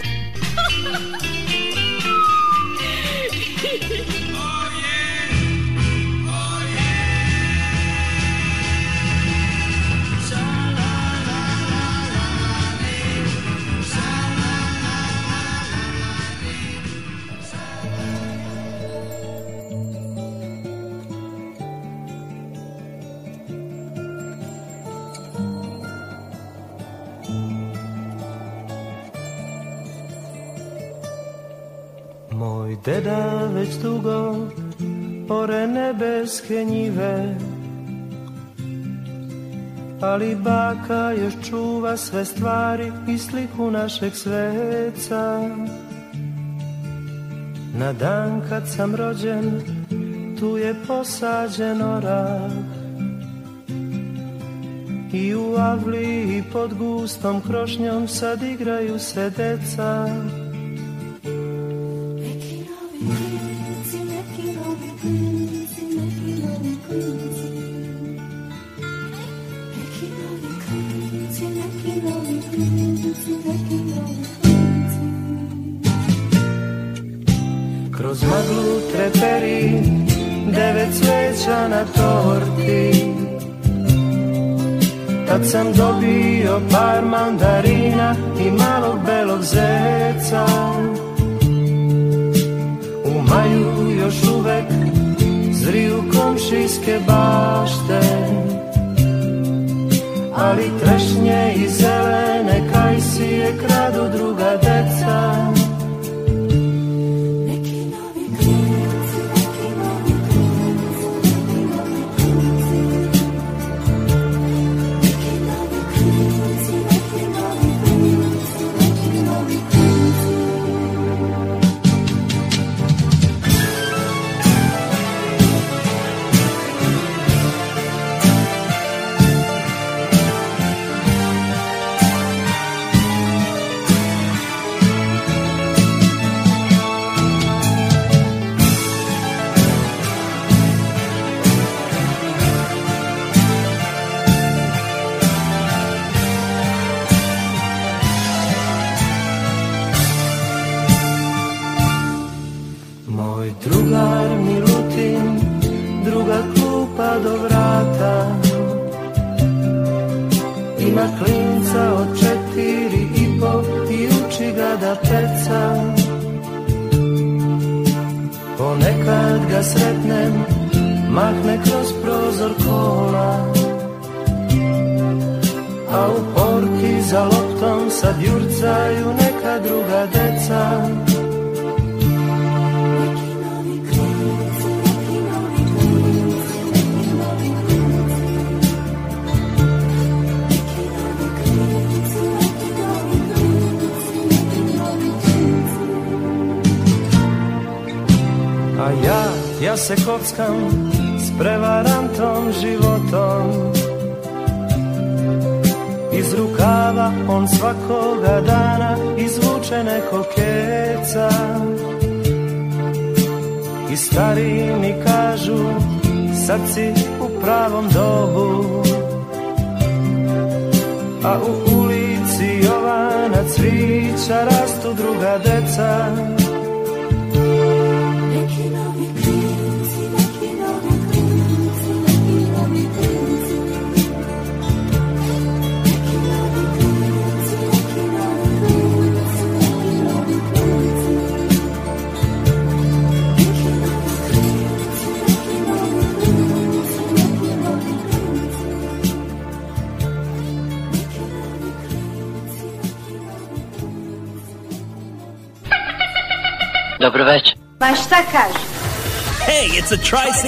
sve stvari i sliku našeg sveca Na dan kad sam rođen tu je posađen orah I u avli i pod gustom krošnjom sad igraju se deca ali trešnje i zelene kajsije kradu druga deca.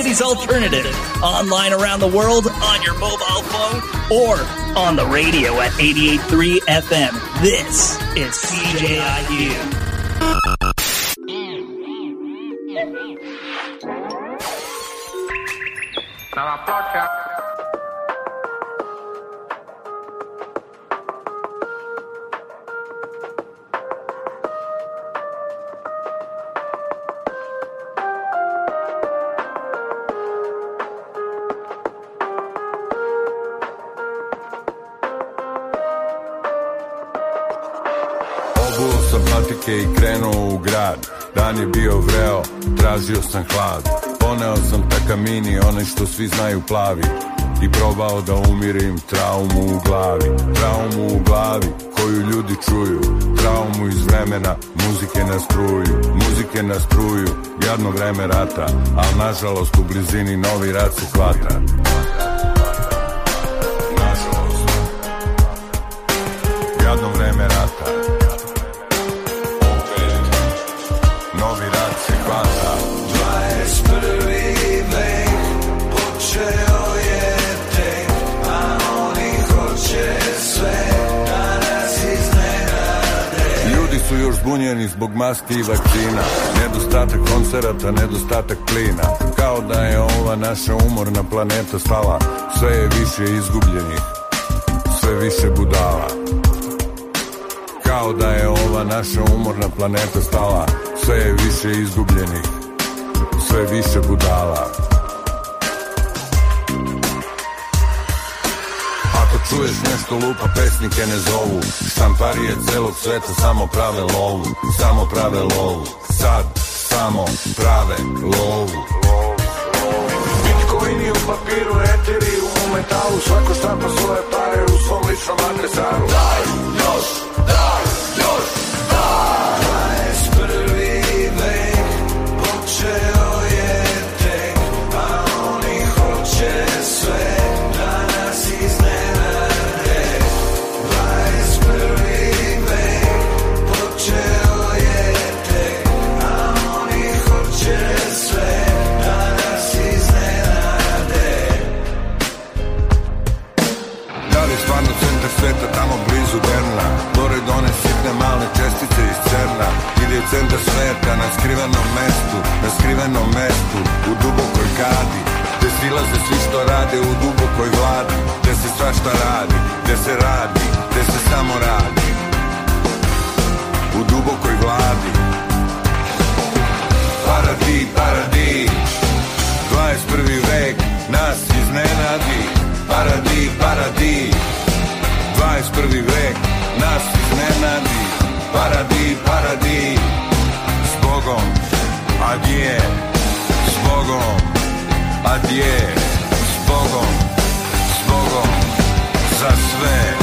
Alternative, online around the world, on your mobile phone, or on the radio at 88.3 FM. This is CJIU. tražio sam hlad Poneo sam takamini, onaj što svi znaju plavi I probao da umirim traumu u glavi Traumu u glavi koju ljudi čuju Traumu iz vremena, muzike na struju Muzike na struju, jadno vreme rata Al nažalost u blizini novi rat se hvata zbog maski i vakcina Nedostatak koncerata, nedostatak plina Kao da je ova naša umorna planeta stala Sve je više izgubljenih, sve više budala Kao da je ova naša umorna planeta stala Sve je više izgubljenih, sve više budala Čuješ nešto lupa, pesnike ne zovu Štamparije celog sveta samo prave lovu Samo prave lovu Sad samo prave lovu Bitcoini u papiru, eteri u metalu Svako štampa svoje pare u svom ličnom adresaru Daj, još, daj centar sveta na skrivenom mestu, na skrivenom mestu, u dubokoj kadi, gde silaze svi što rade u dubokoj vladi, gde se svašta radi, gde se radi, gde se samo radi, u dubokoj vladi. Paradi, paradi, 21. vek nas iznenadi, paradi, paradi, 21. vek nas iznenadi paradi, paradi S Bogom, adje S Bogom, adje S Bogom, s Bogom Za sve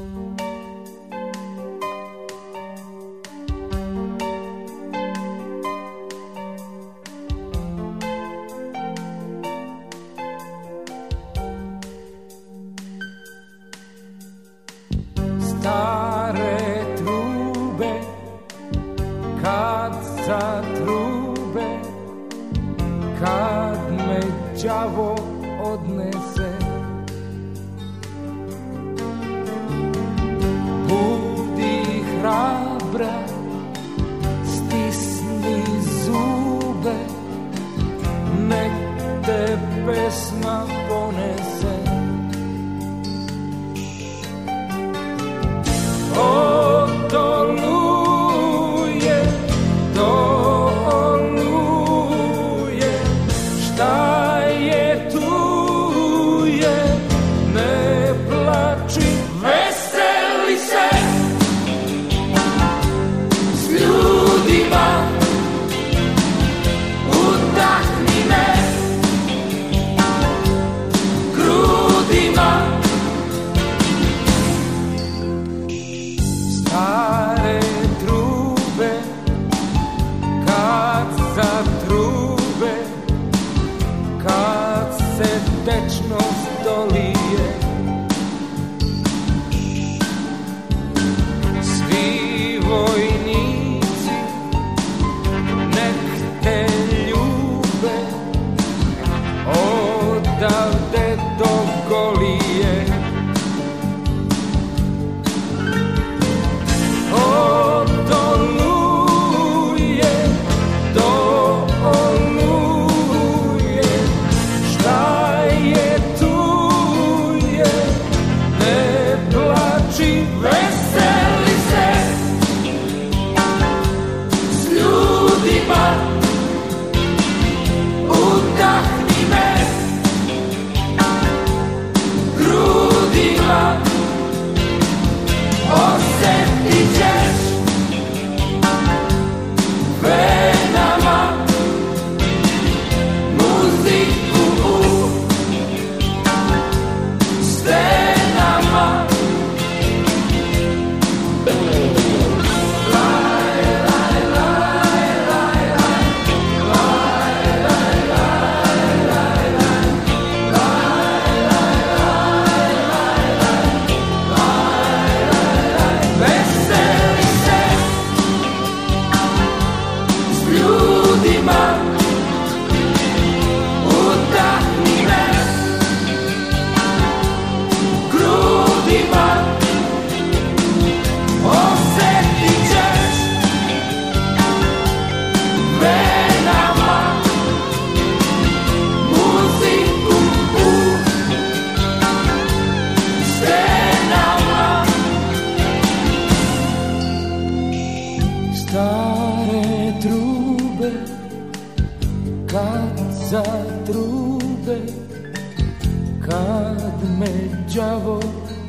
kad me đavo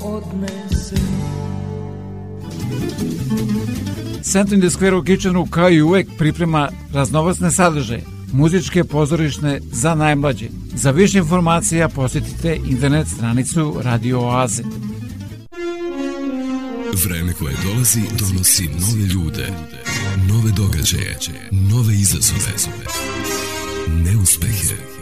odnese Centrum de Square u Kitchenu kao i uvek priprema raznovacne sadržaje, muzičke pozorišne za najmlađe. Za više informacija posjetite internet stranicu Radio Oaze. Vreme koje dolazi donosi nove ljude, nove događaje, nove izazove, neuspehe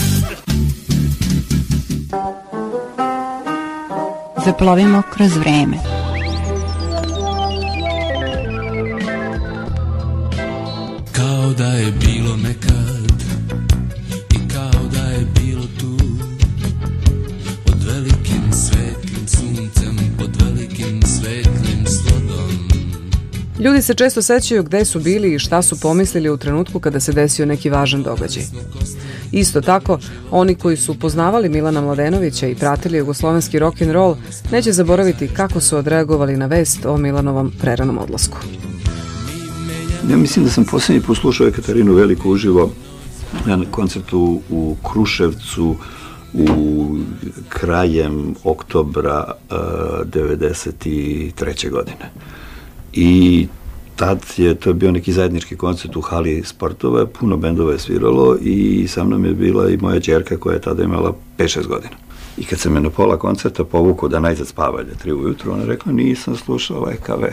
zaplovimo kroz vreme. Ljudi se često sećaju gde su bili i šta su pomislili u trenutku kada se desio neki važan događaj. Isto tako, oni koji su poznavali Milana Mladenovića i pratili jugoslovenski rock and roll neće zaboraviti kako su odreagovali na vest o Milanovom preranom odlasku. Ja mislim da sam poslednji poslušao Ekaterinu Veliko uživo na koncertu u Kruševcu u krajem oktobra uh, eh, 93. godine. I tad je to bio neki zajednički koncert u hali sportova, puno bendova je sviralo i sa mnom je bila i moja čerka koja je tada imala 5-6 godina. I kad sam je na pola koncerta povukao da najzad spava lje, tri ujutru, ona rekla nisam slušala EKV.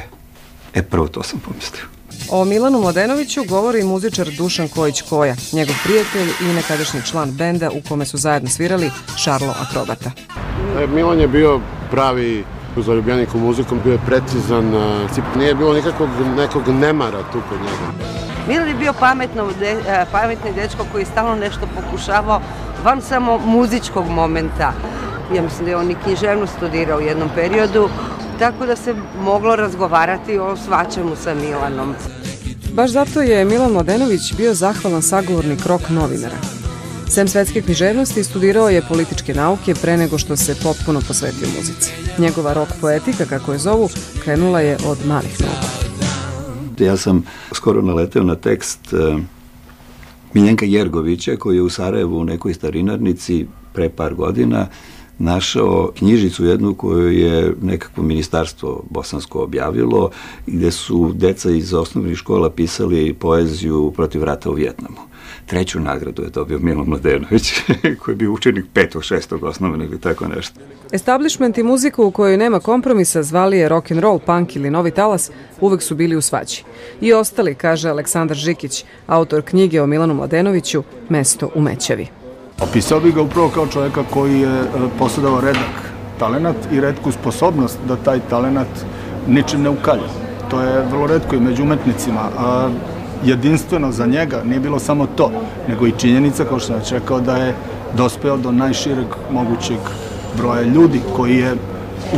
E prvo to sam pomislio. O Milanu Mladenoviću govori muzičar Dušan Kojić Koja, njegov prijatelj i nekadašnji član benda u kome su zajedno svirali Šarlo Akrobata. E, Milan je bio pravi za ljubljeniku muzikom, bio je precizan, nije bilo nikakvog nekog nemara tu kod njega. Milan je bio pametno, de, e, pametni dečko koji je stalno nešto pokušavao van samo muzičkog momenta. Ja mislim da je on i književnost studirao u jednom periodu, tako da se moglo razgovarati o svačemu sa Milanom. Baš zato je Milan Mladenović bio zahvalan sagovornik rok novinara. Sem svetske književnosti, studirao je političke nauke pre nego što se potpuno posvetio muzici. Njegova rock poetika, kako je zovu, krenula je od malih noga. Ja sam skoro naleteo na tekst uh, Miljenka Jergovića, koji je u Sarajevu u nekoj starinarnici pre par godina našao knjižicu jednu koju je nekako ministarstvo bosansko objavilo, gde su deca iz osnovnih škola pisali poeziju protiv rata u Vjetnamu. Treću nagradu je dobio Milo Mladenović, koji je bio učenik petog, šestog osnovne ili tako nešto. Establishment i muziku u kojoj nema kompromisa zvali je rock and roll, punk ili novi talas, uvek su bili u svađi. I ostali, kaže Aleksandar Žikić, autor knjige o Milanu Mladenoviću, Mesto u Mećevi. Opisao bi ga upravo kao čoveka koji je e, posjedovao redak talenat i redku sposobnost da taj talenat ničim ne ukalja. To je vrlo redko i među umetnicima. A jedinstveno za njega nije bilo samo to, nego i činjenica, kao što sam već rekao, da je dospeo do najšireg mogućeg broja ljudi koji je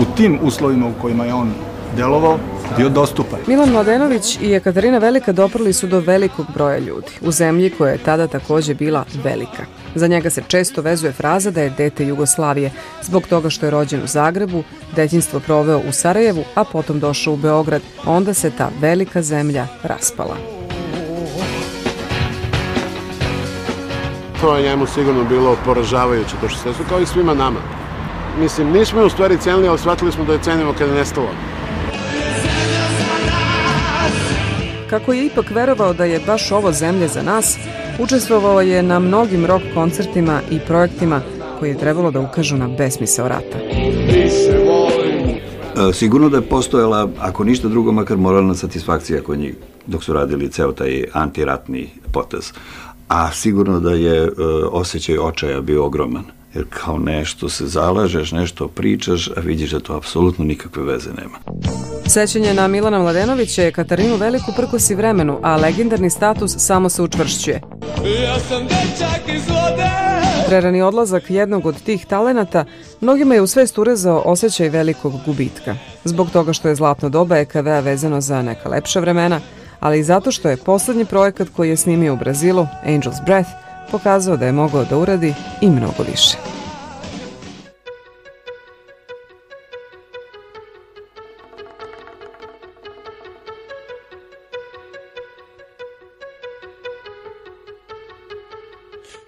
u tim uslovima u kojima je on delovao, bio dostupan. Milan Mladenović i Ekaterina Velika doprli su do velikog broja ljudi, u zemlji koja je tada takođe bila velika. Za njega se često vezuje fraza da je dete Jugoslavije, zbog toga što je rođen u Zagrebu, detinstvo proveo u Sarajevu, a potom došao u Beograd, onda se ta velika zemlja raspala. to je njemu sigurno bilo poražavajuće, to što se desilo, kao i svima nama. Mislim, nismo je u stvari cenili, ali shvatili smo da je cenimo kada je nestalo. Kako je ipak verovao da je baš ovo zemlje za nas, učestvovao je na mnogim rock koncertima i projektima koji je trebalo da ukažu na besmisao rata. E, sigurno da je postojala, ako ništa drugo, makar moralna satisfakcija kod njih, dok su radili ceo taj antiratni potez a sigurno da je e, osjećaj očaja bio ogroman. Jer kao nešto se zalažeš, nešto pričaš, a vidiš da to apsolutno nikakve veze nema. Sećanje na Milana Mladenovića je Katarinu Veliku prkosi vremenu, a legendarni status samo se učvršćuje. Ja sam dečak iz vode! Prerani odlazak jednog od tih talenata mnogima je u svest urezao osjećaj velikog gubitka. Zbog toga što je zlatno doba EKV-a vezano za neka lepša vremena – ali i zato što je poslednji projekat koji je snimio u Brazilu, Angel's Breath, pokazao da je mogao da uradi i mnogo više.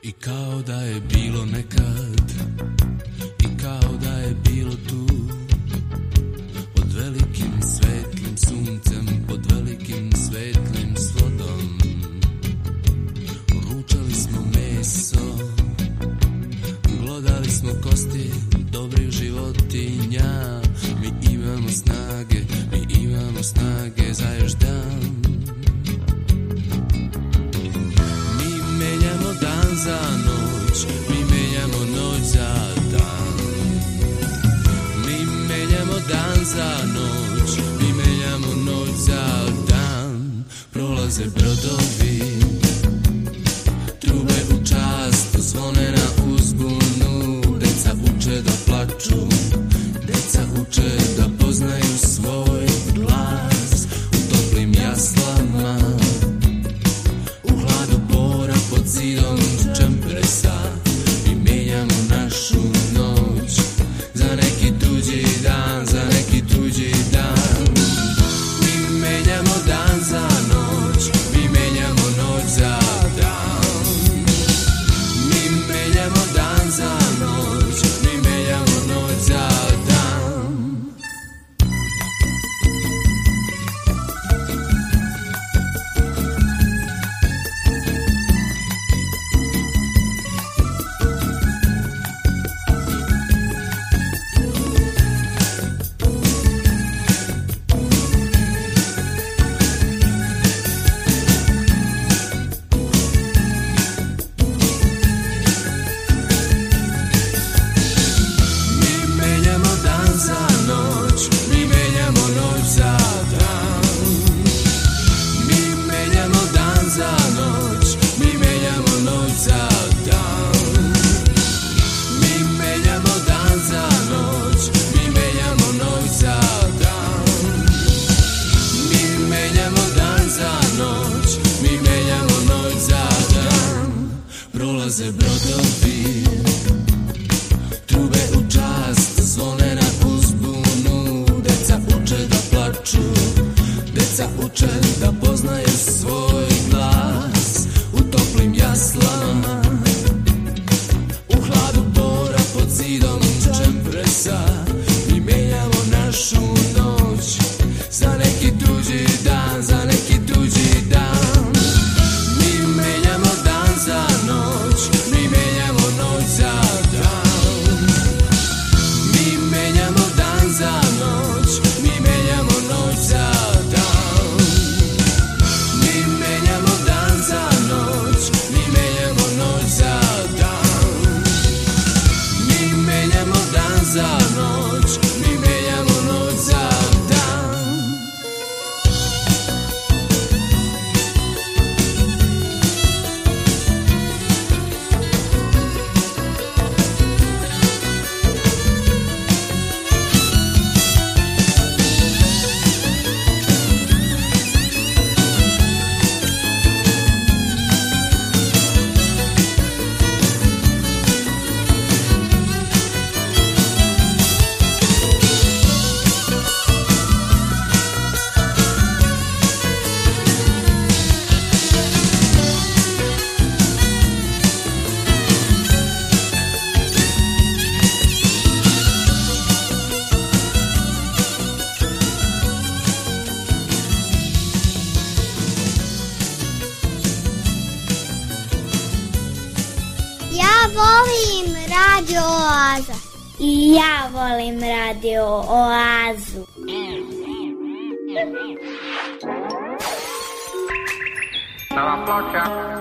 I kao da je bilo nekad Mi menjamo dan za noć, mi menjamo noć za dan Prolaze brodovi, trube u čast zvone na Rádio Oazo. Tava placa.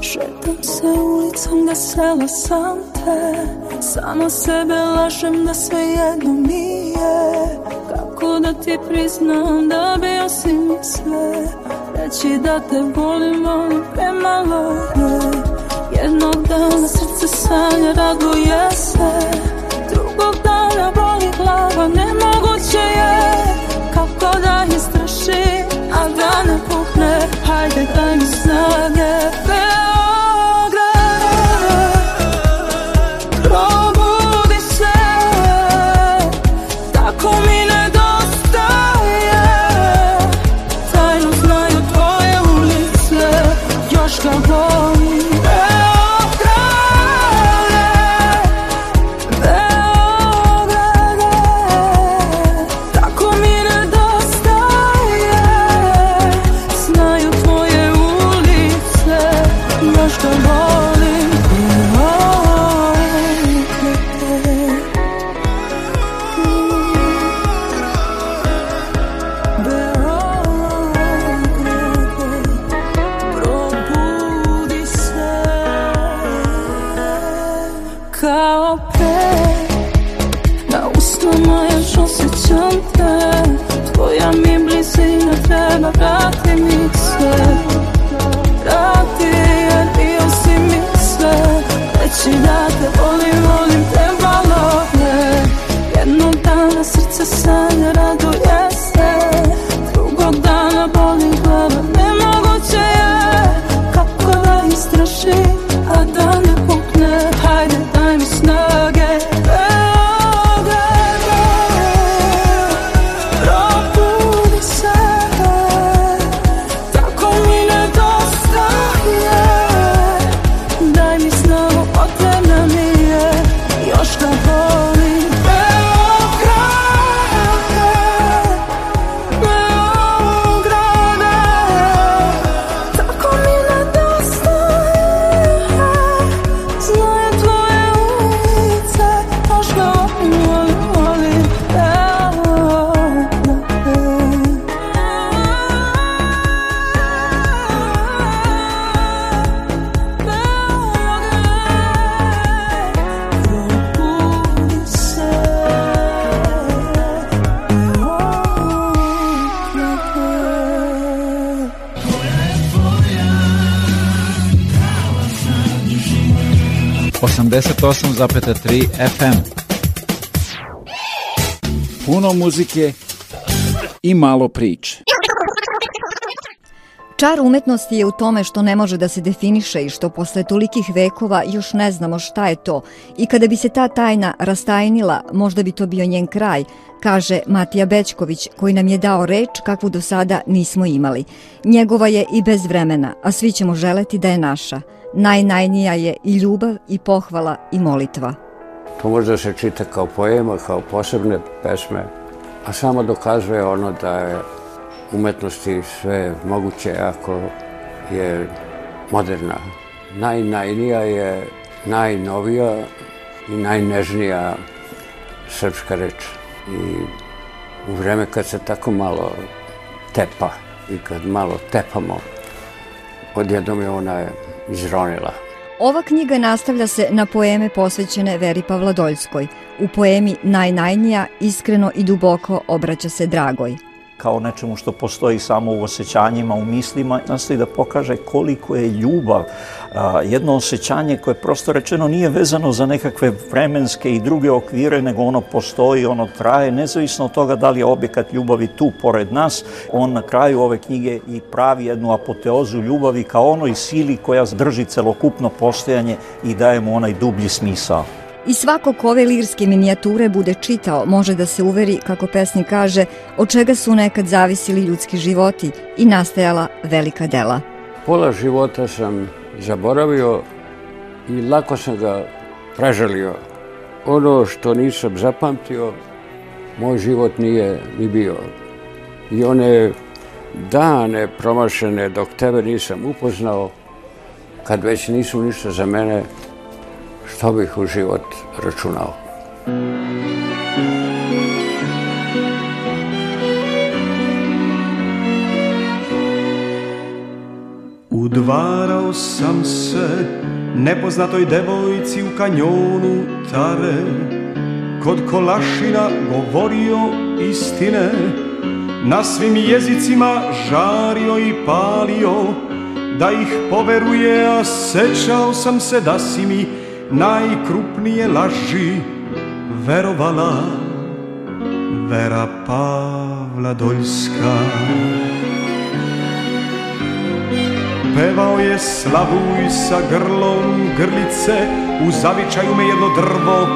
Szedłem se ulicą, gasała sam te Sama sebe kažem da sve jedno mi je Kako da ti priznam da bi osim sve Reći da te volim, ali premalo je Jednog dana srce sanja raduje se 101,3 FM. Puno muzike i malo priče. Čar umetnosti je u tome što ne može da se definiše i što posle tolikih vekova još ne znamo šta je to i kada bi se ta tajna rastajnila, možda bi to bio njen kraj, kaže Matija Bećković koji nam je dao reč kakvu do sada nismo imali. Njegova je i bez vremena, a svi ćemo želeti da je naša najnajnija je i ljubav i pohvala i molitva. To može da se čita kao poema, kao posebne pesme, a samo dokazuje ono da je umetnosti sve moguće ako je moderna. Najnajnija je najnovija i najnežnija srpska reč. I u vreme kad se tako malo tepa i kad malo tepamo, odjednom je ona izronila. Ova knjiga nastavlja se na poeme posvećene Veri Pavladoljskoj. U poemi Najnajnija iskreno i duboko obraća se Dragoj kao nečemu što postoji samo u osjećanjima, u mislima, nastoji da pokaže koliko je ljubav, jedno osjećanje koje prosto rečeno nije vezano za nekakve vremenske i druge okvire, nego ono postoji, ono traje, nezavisno od toga da li je objekat ljubavi tu pored nas, on na kraju ove knjige i pravi jednu apoteozu ljubavi kao onoj sili koja drži celokupno postojanje i daje mu onaj dublji smisao. I svako ko ove lirske minijature bude čitao može da se uveri, kako pesnik kaže, od čega su nekad zavisili ljudski životi i nastajala velika dela. Pola života sam zaboravio i lako sam ga prežalio. Ono što nisam zapamtio, moj život nije ni bio. I one dane promašene dok tebe nisam upoznao, kad već nisu ništa za mene, što bih u život računao. Udvarao sam se nepoznatoj devojci u kanjonu Tare Kod Kolašina govorio istine Na svim jezicima žario i palio Da ih poveruje, a sećao sam se da si mi najkrupnije laži verovala Vera Pavla Doljska. Pevao je slavuj sa grlom grlice, u zavičaju me jedno drvo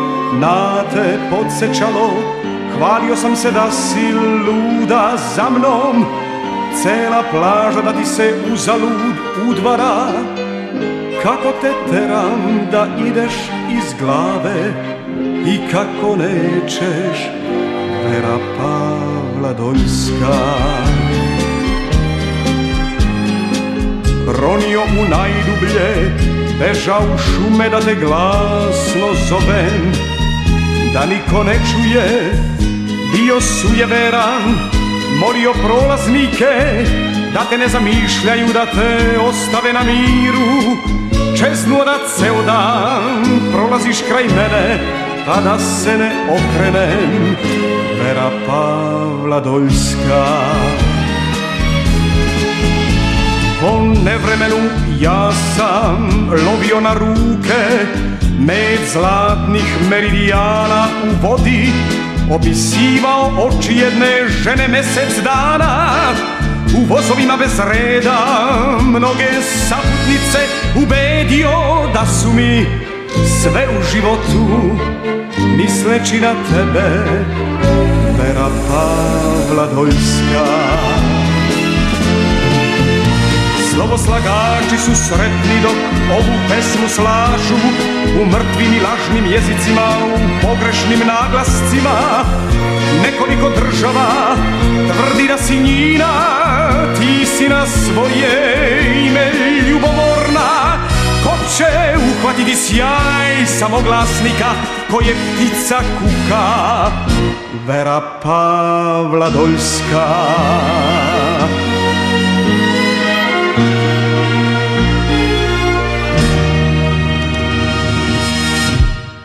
na te podsjećalo. Hvalio sam se da si luda za mnom, cela plaža da ti se uzalud udvara. Kako te teram da ideš iz glave I kako nećeš Vera Pavla Doljska Ronio u najdublje Beža u šume da te glasno zovem Da niko ne čuje Bio sujeveran Molio prolaznike da te ne zamišljaju da te ostave na miru čeznuo da ceo dan Prolaziš kraj mene, pa da se ne okrenem Vera Pavla Doljska Po nevremenu ja sam lovio na ruke Med zlatnih meridijana u vodi Opisivao oči jedne žene mesec dana u vozovima bez reda Mnoge saputnice ubedio da su mi sve u životu Misleći na tebe Vera Pavla Dojska Novoslagači su sretni dok ovu pesmu slažu U mrtvim i lažnim jezicima, u pogrešnim naglascima Nekoliko država tvrdi da si njina Ti si na svoje ime ljubomorna Ko će uhvatiti sjaj samoglasnika koje ptica kuka Vera Pavladoljska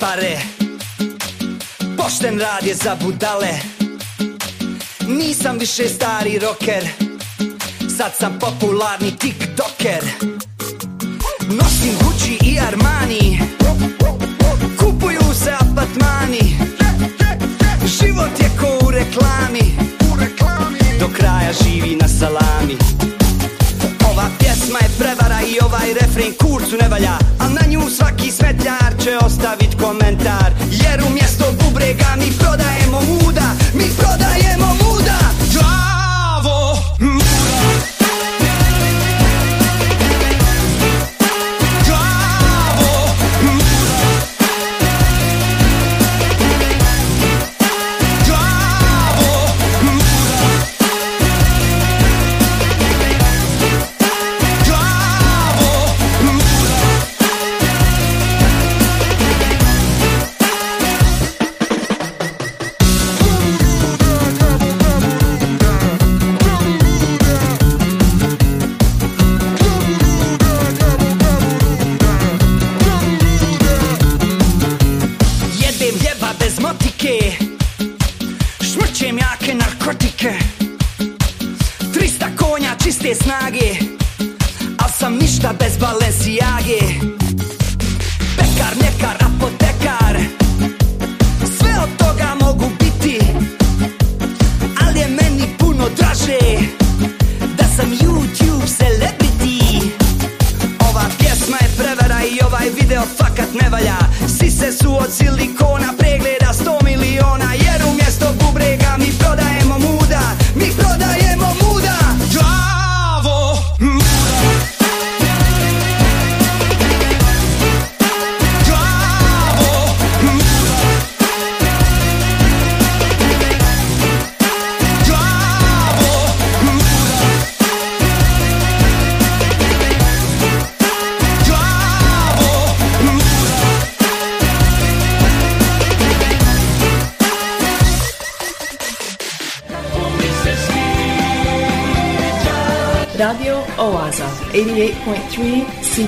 pare Pošten rad je za budale Nisam više stari rocker Sad sam popularni tiktoker Nosim Gucci i Armani Kupuju se apartmani Život je ko u reklami Do kraja živi na salami Ova pjesma je preva i ovaj refren kurcu ne valja A na nju svaki smetljar će ostavit komentar Jer umjesto bubrega mi prodaje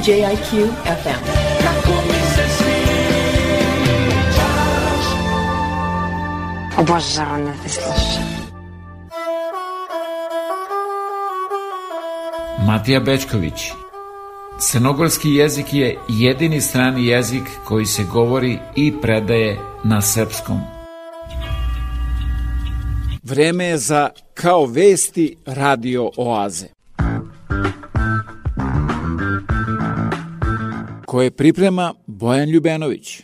JIQ FM. Obožavane te slušam. Matija Bečković Crnogorski jezik je jedini strani jezik koji se govori i predaje na srpskom. Vreme je za Kao vesti radio oaze. koje priprema Bojan Ljubenović.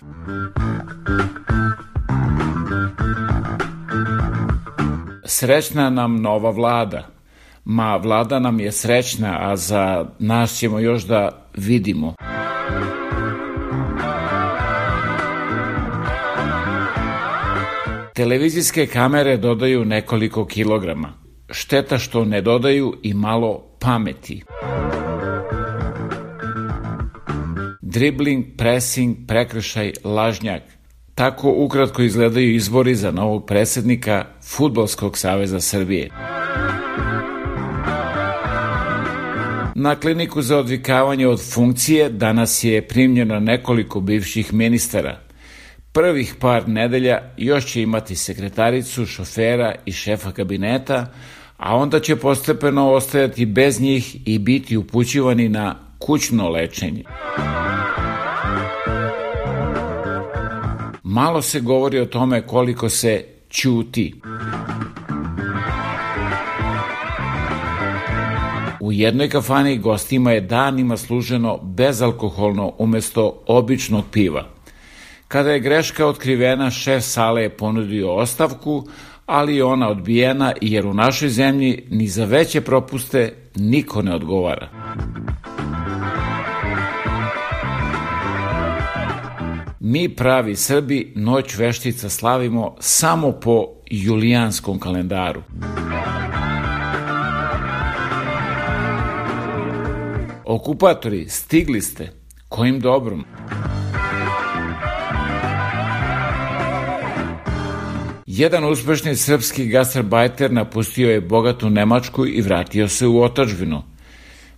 Srećna nam nova vlada. Ma, vlada nam je srećna, a za nas ćemo još da vidimo. Televizijske kamere dodaju nekoliko kilograma. Šteta što ne dodaju i malo pameti. Muzika dribling, pressing, prekršaj, lažnjak. Tako ukratko izgledaju izbori za novog predsednika Futbolskog saveza Srbije. Na kliniku za odvikavanje od funkcije danas je primljeno nekoliko bivših ministara. Prvih par nedelja još će imati sekretaricu, šofera i šefa kabineta, a onda će postepeno ostajati bez njih i biti upućivani na kućno lečenje. Muzika malo se govori o tome koliko se ćuti. U jednoj kafani gostima je danima služeno bezalkoholno umesto običnog piva. Kada je greška otkrivena, šef sale je ponudio ostavku, ali je ona odbijena jer u našoj zemlji ni za veće propuste niko ne odgovara. mi pravi Srbi noć veštica slavimo samo po julijanskom kalendaru. Okupatori, stigli ste. Kojim dobrom? Jedan uspešni srpski gastarbajter napustio je bogatu Nemačku i vratio se u otačbinu.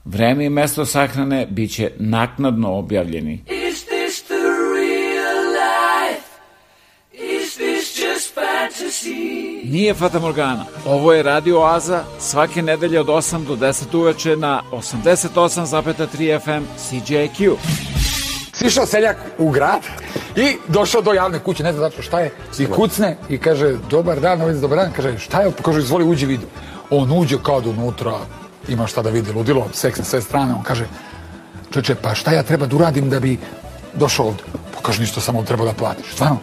Vreme i mesto sahrane biće naknadno objavljeni. Nije Fata Morgana. Ovo je Radio Oaza svake nedelje od 8 do 10 uveče na 88,3 FM CJQ. Sišao seljak u grad i došao do javne kuće, ne znam zato šta je, i kucne i kaže, dobar dan, ovaj dobar dan, kaže, šta je, kaže, izvoli, uđi vidu. On uđe kao da unutra ima šta da vidi, ludilo, seks na sve strane, on kaže, čeče, pa šta ja treba da uradim da bi došao ovde? Pa kaže, ništa, samo treba da platiš. Stvarno,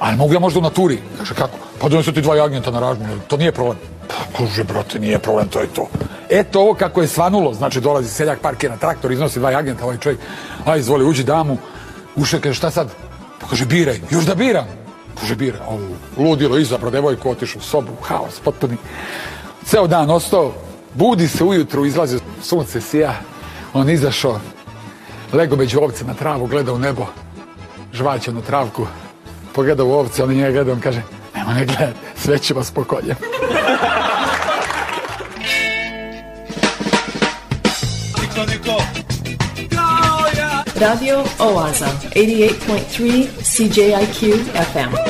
ali mogu ja možda u naturi. Kaže, kako? Pa donesu ti dva jagnjeta na ražnju, to nije problem. Pa, kuže, brate, nije problem, to je to. Eto ovo kako je svanulo, znači dolazi seljak parke na traktor, iznosi dva jagnjeta, ovaj čovjek, aj, izvoli, uđi damu, ušao, kaže, šta sad? Pa kaže, biraj, još da biram. Kaže, biraj, ovo, ludilo, izabro, devojku, otišu u sobu, haos, potpuni. Ceo dan ostao, budi se ujutru, izlazi, sunce sija, on izašao, lego među ovce na travu, gleda u nebo, žvaće na travku, pogleda u ovce, ali njega gleda, on kaže, nema ne gledati, sve će vas pokoljem. Radio Oaza, 88.3 CJIQ FM.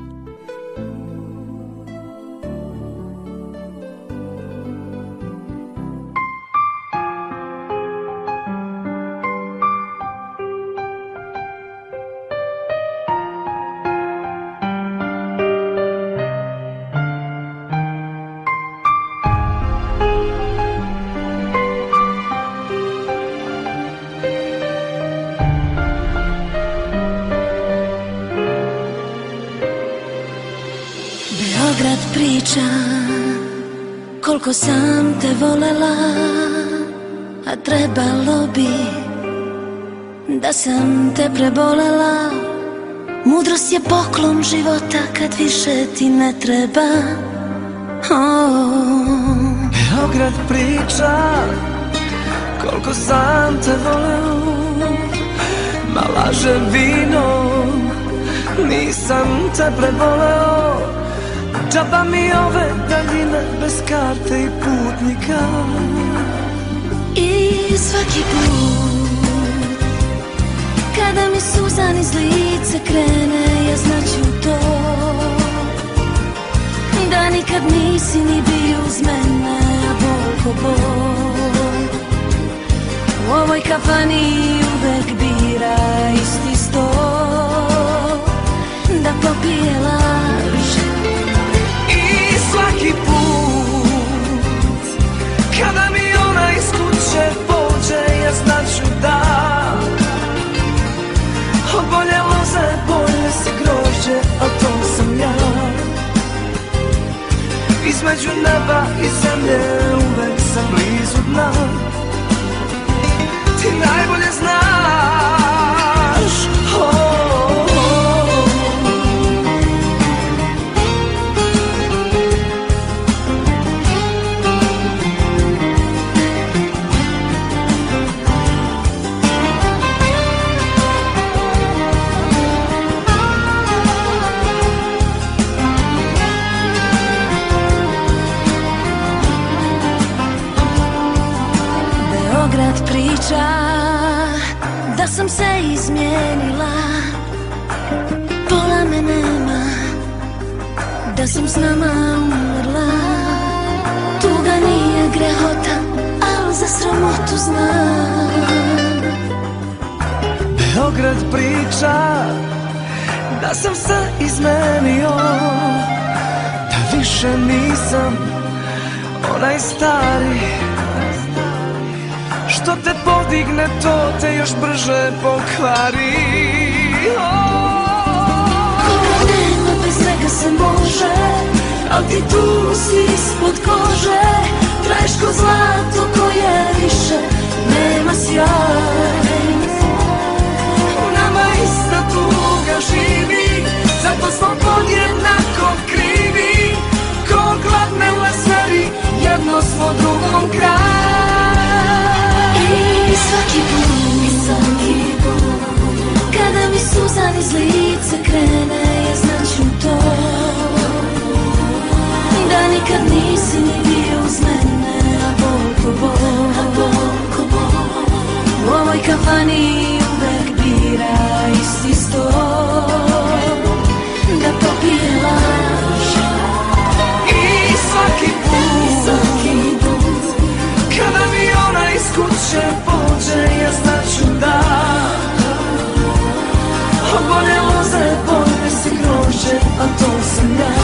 volela, a trebalo bi Da sam te prebolela Mudrost je poklon života kad više ti ne treba oh. Beograd priča koliko sam te voleo Ma laže vino, nisam te preboleo Džaba mi ove daljine bez karte i putnika I svaki put Kada mi suzan iz lice krene Ja znaću to Da nikad nisi ni bio uz mene A Bog, o Bog U ovoj kafani uvek bira isti sto Da popije laž drugi Kada mi ona iz kuće pođe znaću da Bolje loze, bolje si a to sam ja Između neba i zemlje uvek sam blizu dna Ti najbolje znaš izmijenila Pola me nema Da sam s nama umrla Tuga nije grehota Al za sramotu znam Beograd priča Da sam se izmenio Da više nisam Onaj stari Što te po stigne to te još brže pokvari oh. Koga nema bez svega se može Al ti tu si ispod kože Traješ ko zlato koje više nema sjaj U nama ista tuga živi Zato smo podjednako krivi Ko gladne u Jedno smo drugom kraj svaki put, svaki put Kada mi suzan iz lica krene Ja znaću to Da nikad nisi ni bio uz mene A bol bol, a bol ko bol U ovoj kafani uvek bira isti stol Da popije laž I svaki put skurcze pođe ja znaću da Oboljelo za bolje si grožđe, a to sam ja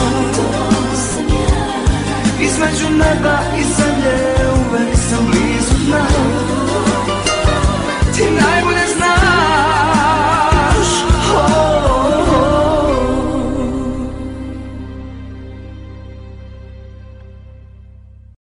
Između neba i zemlje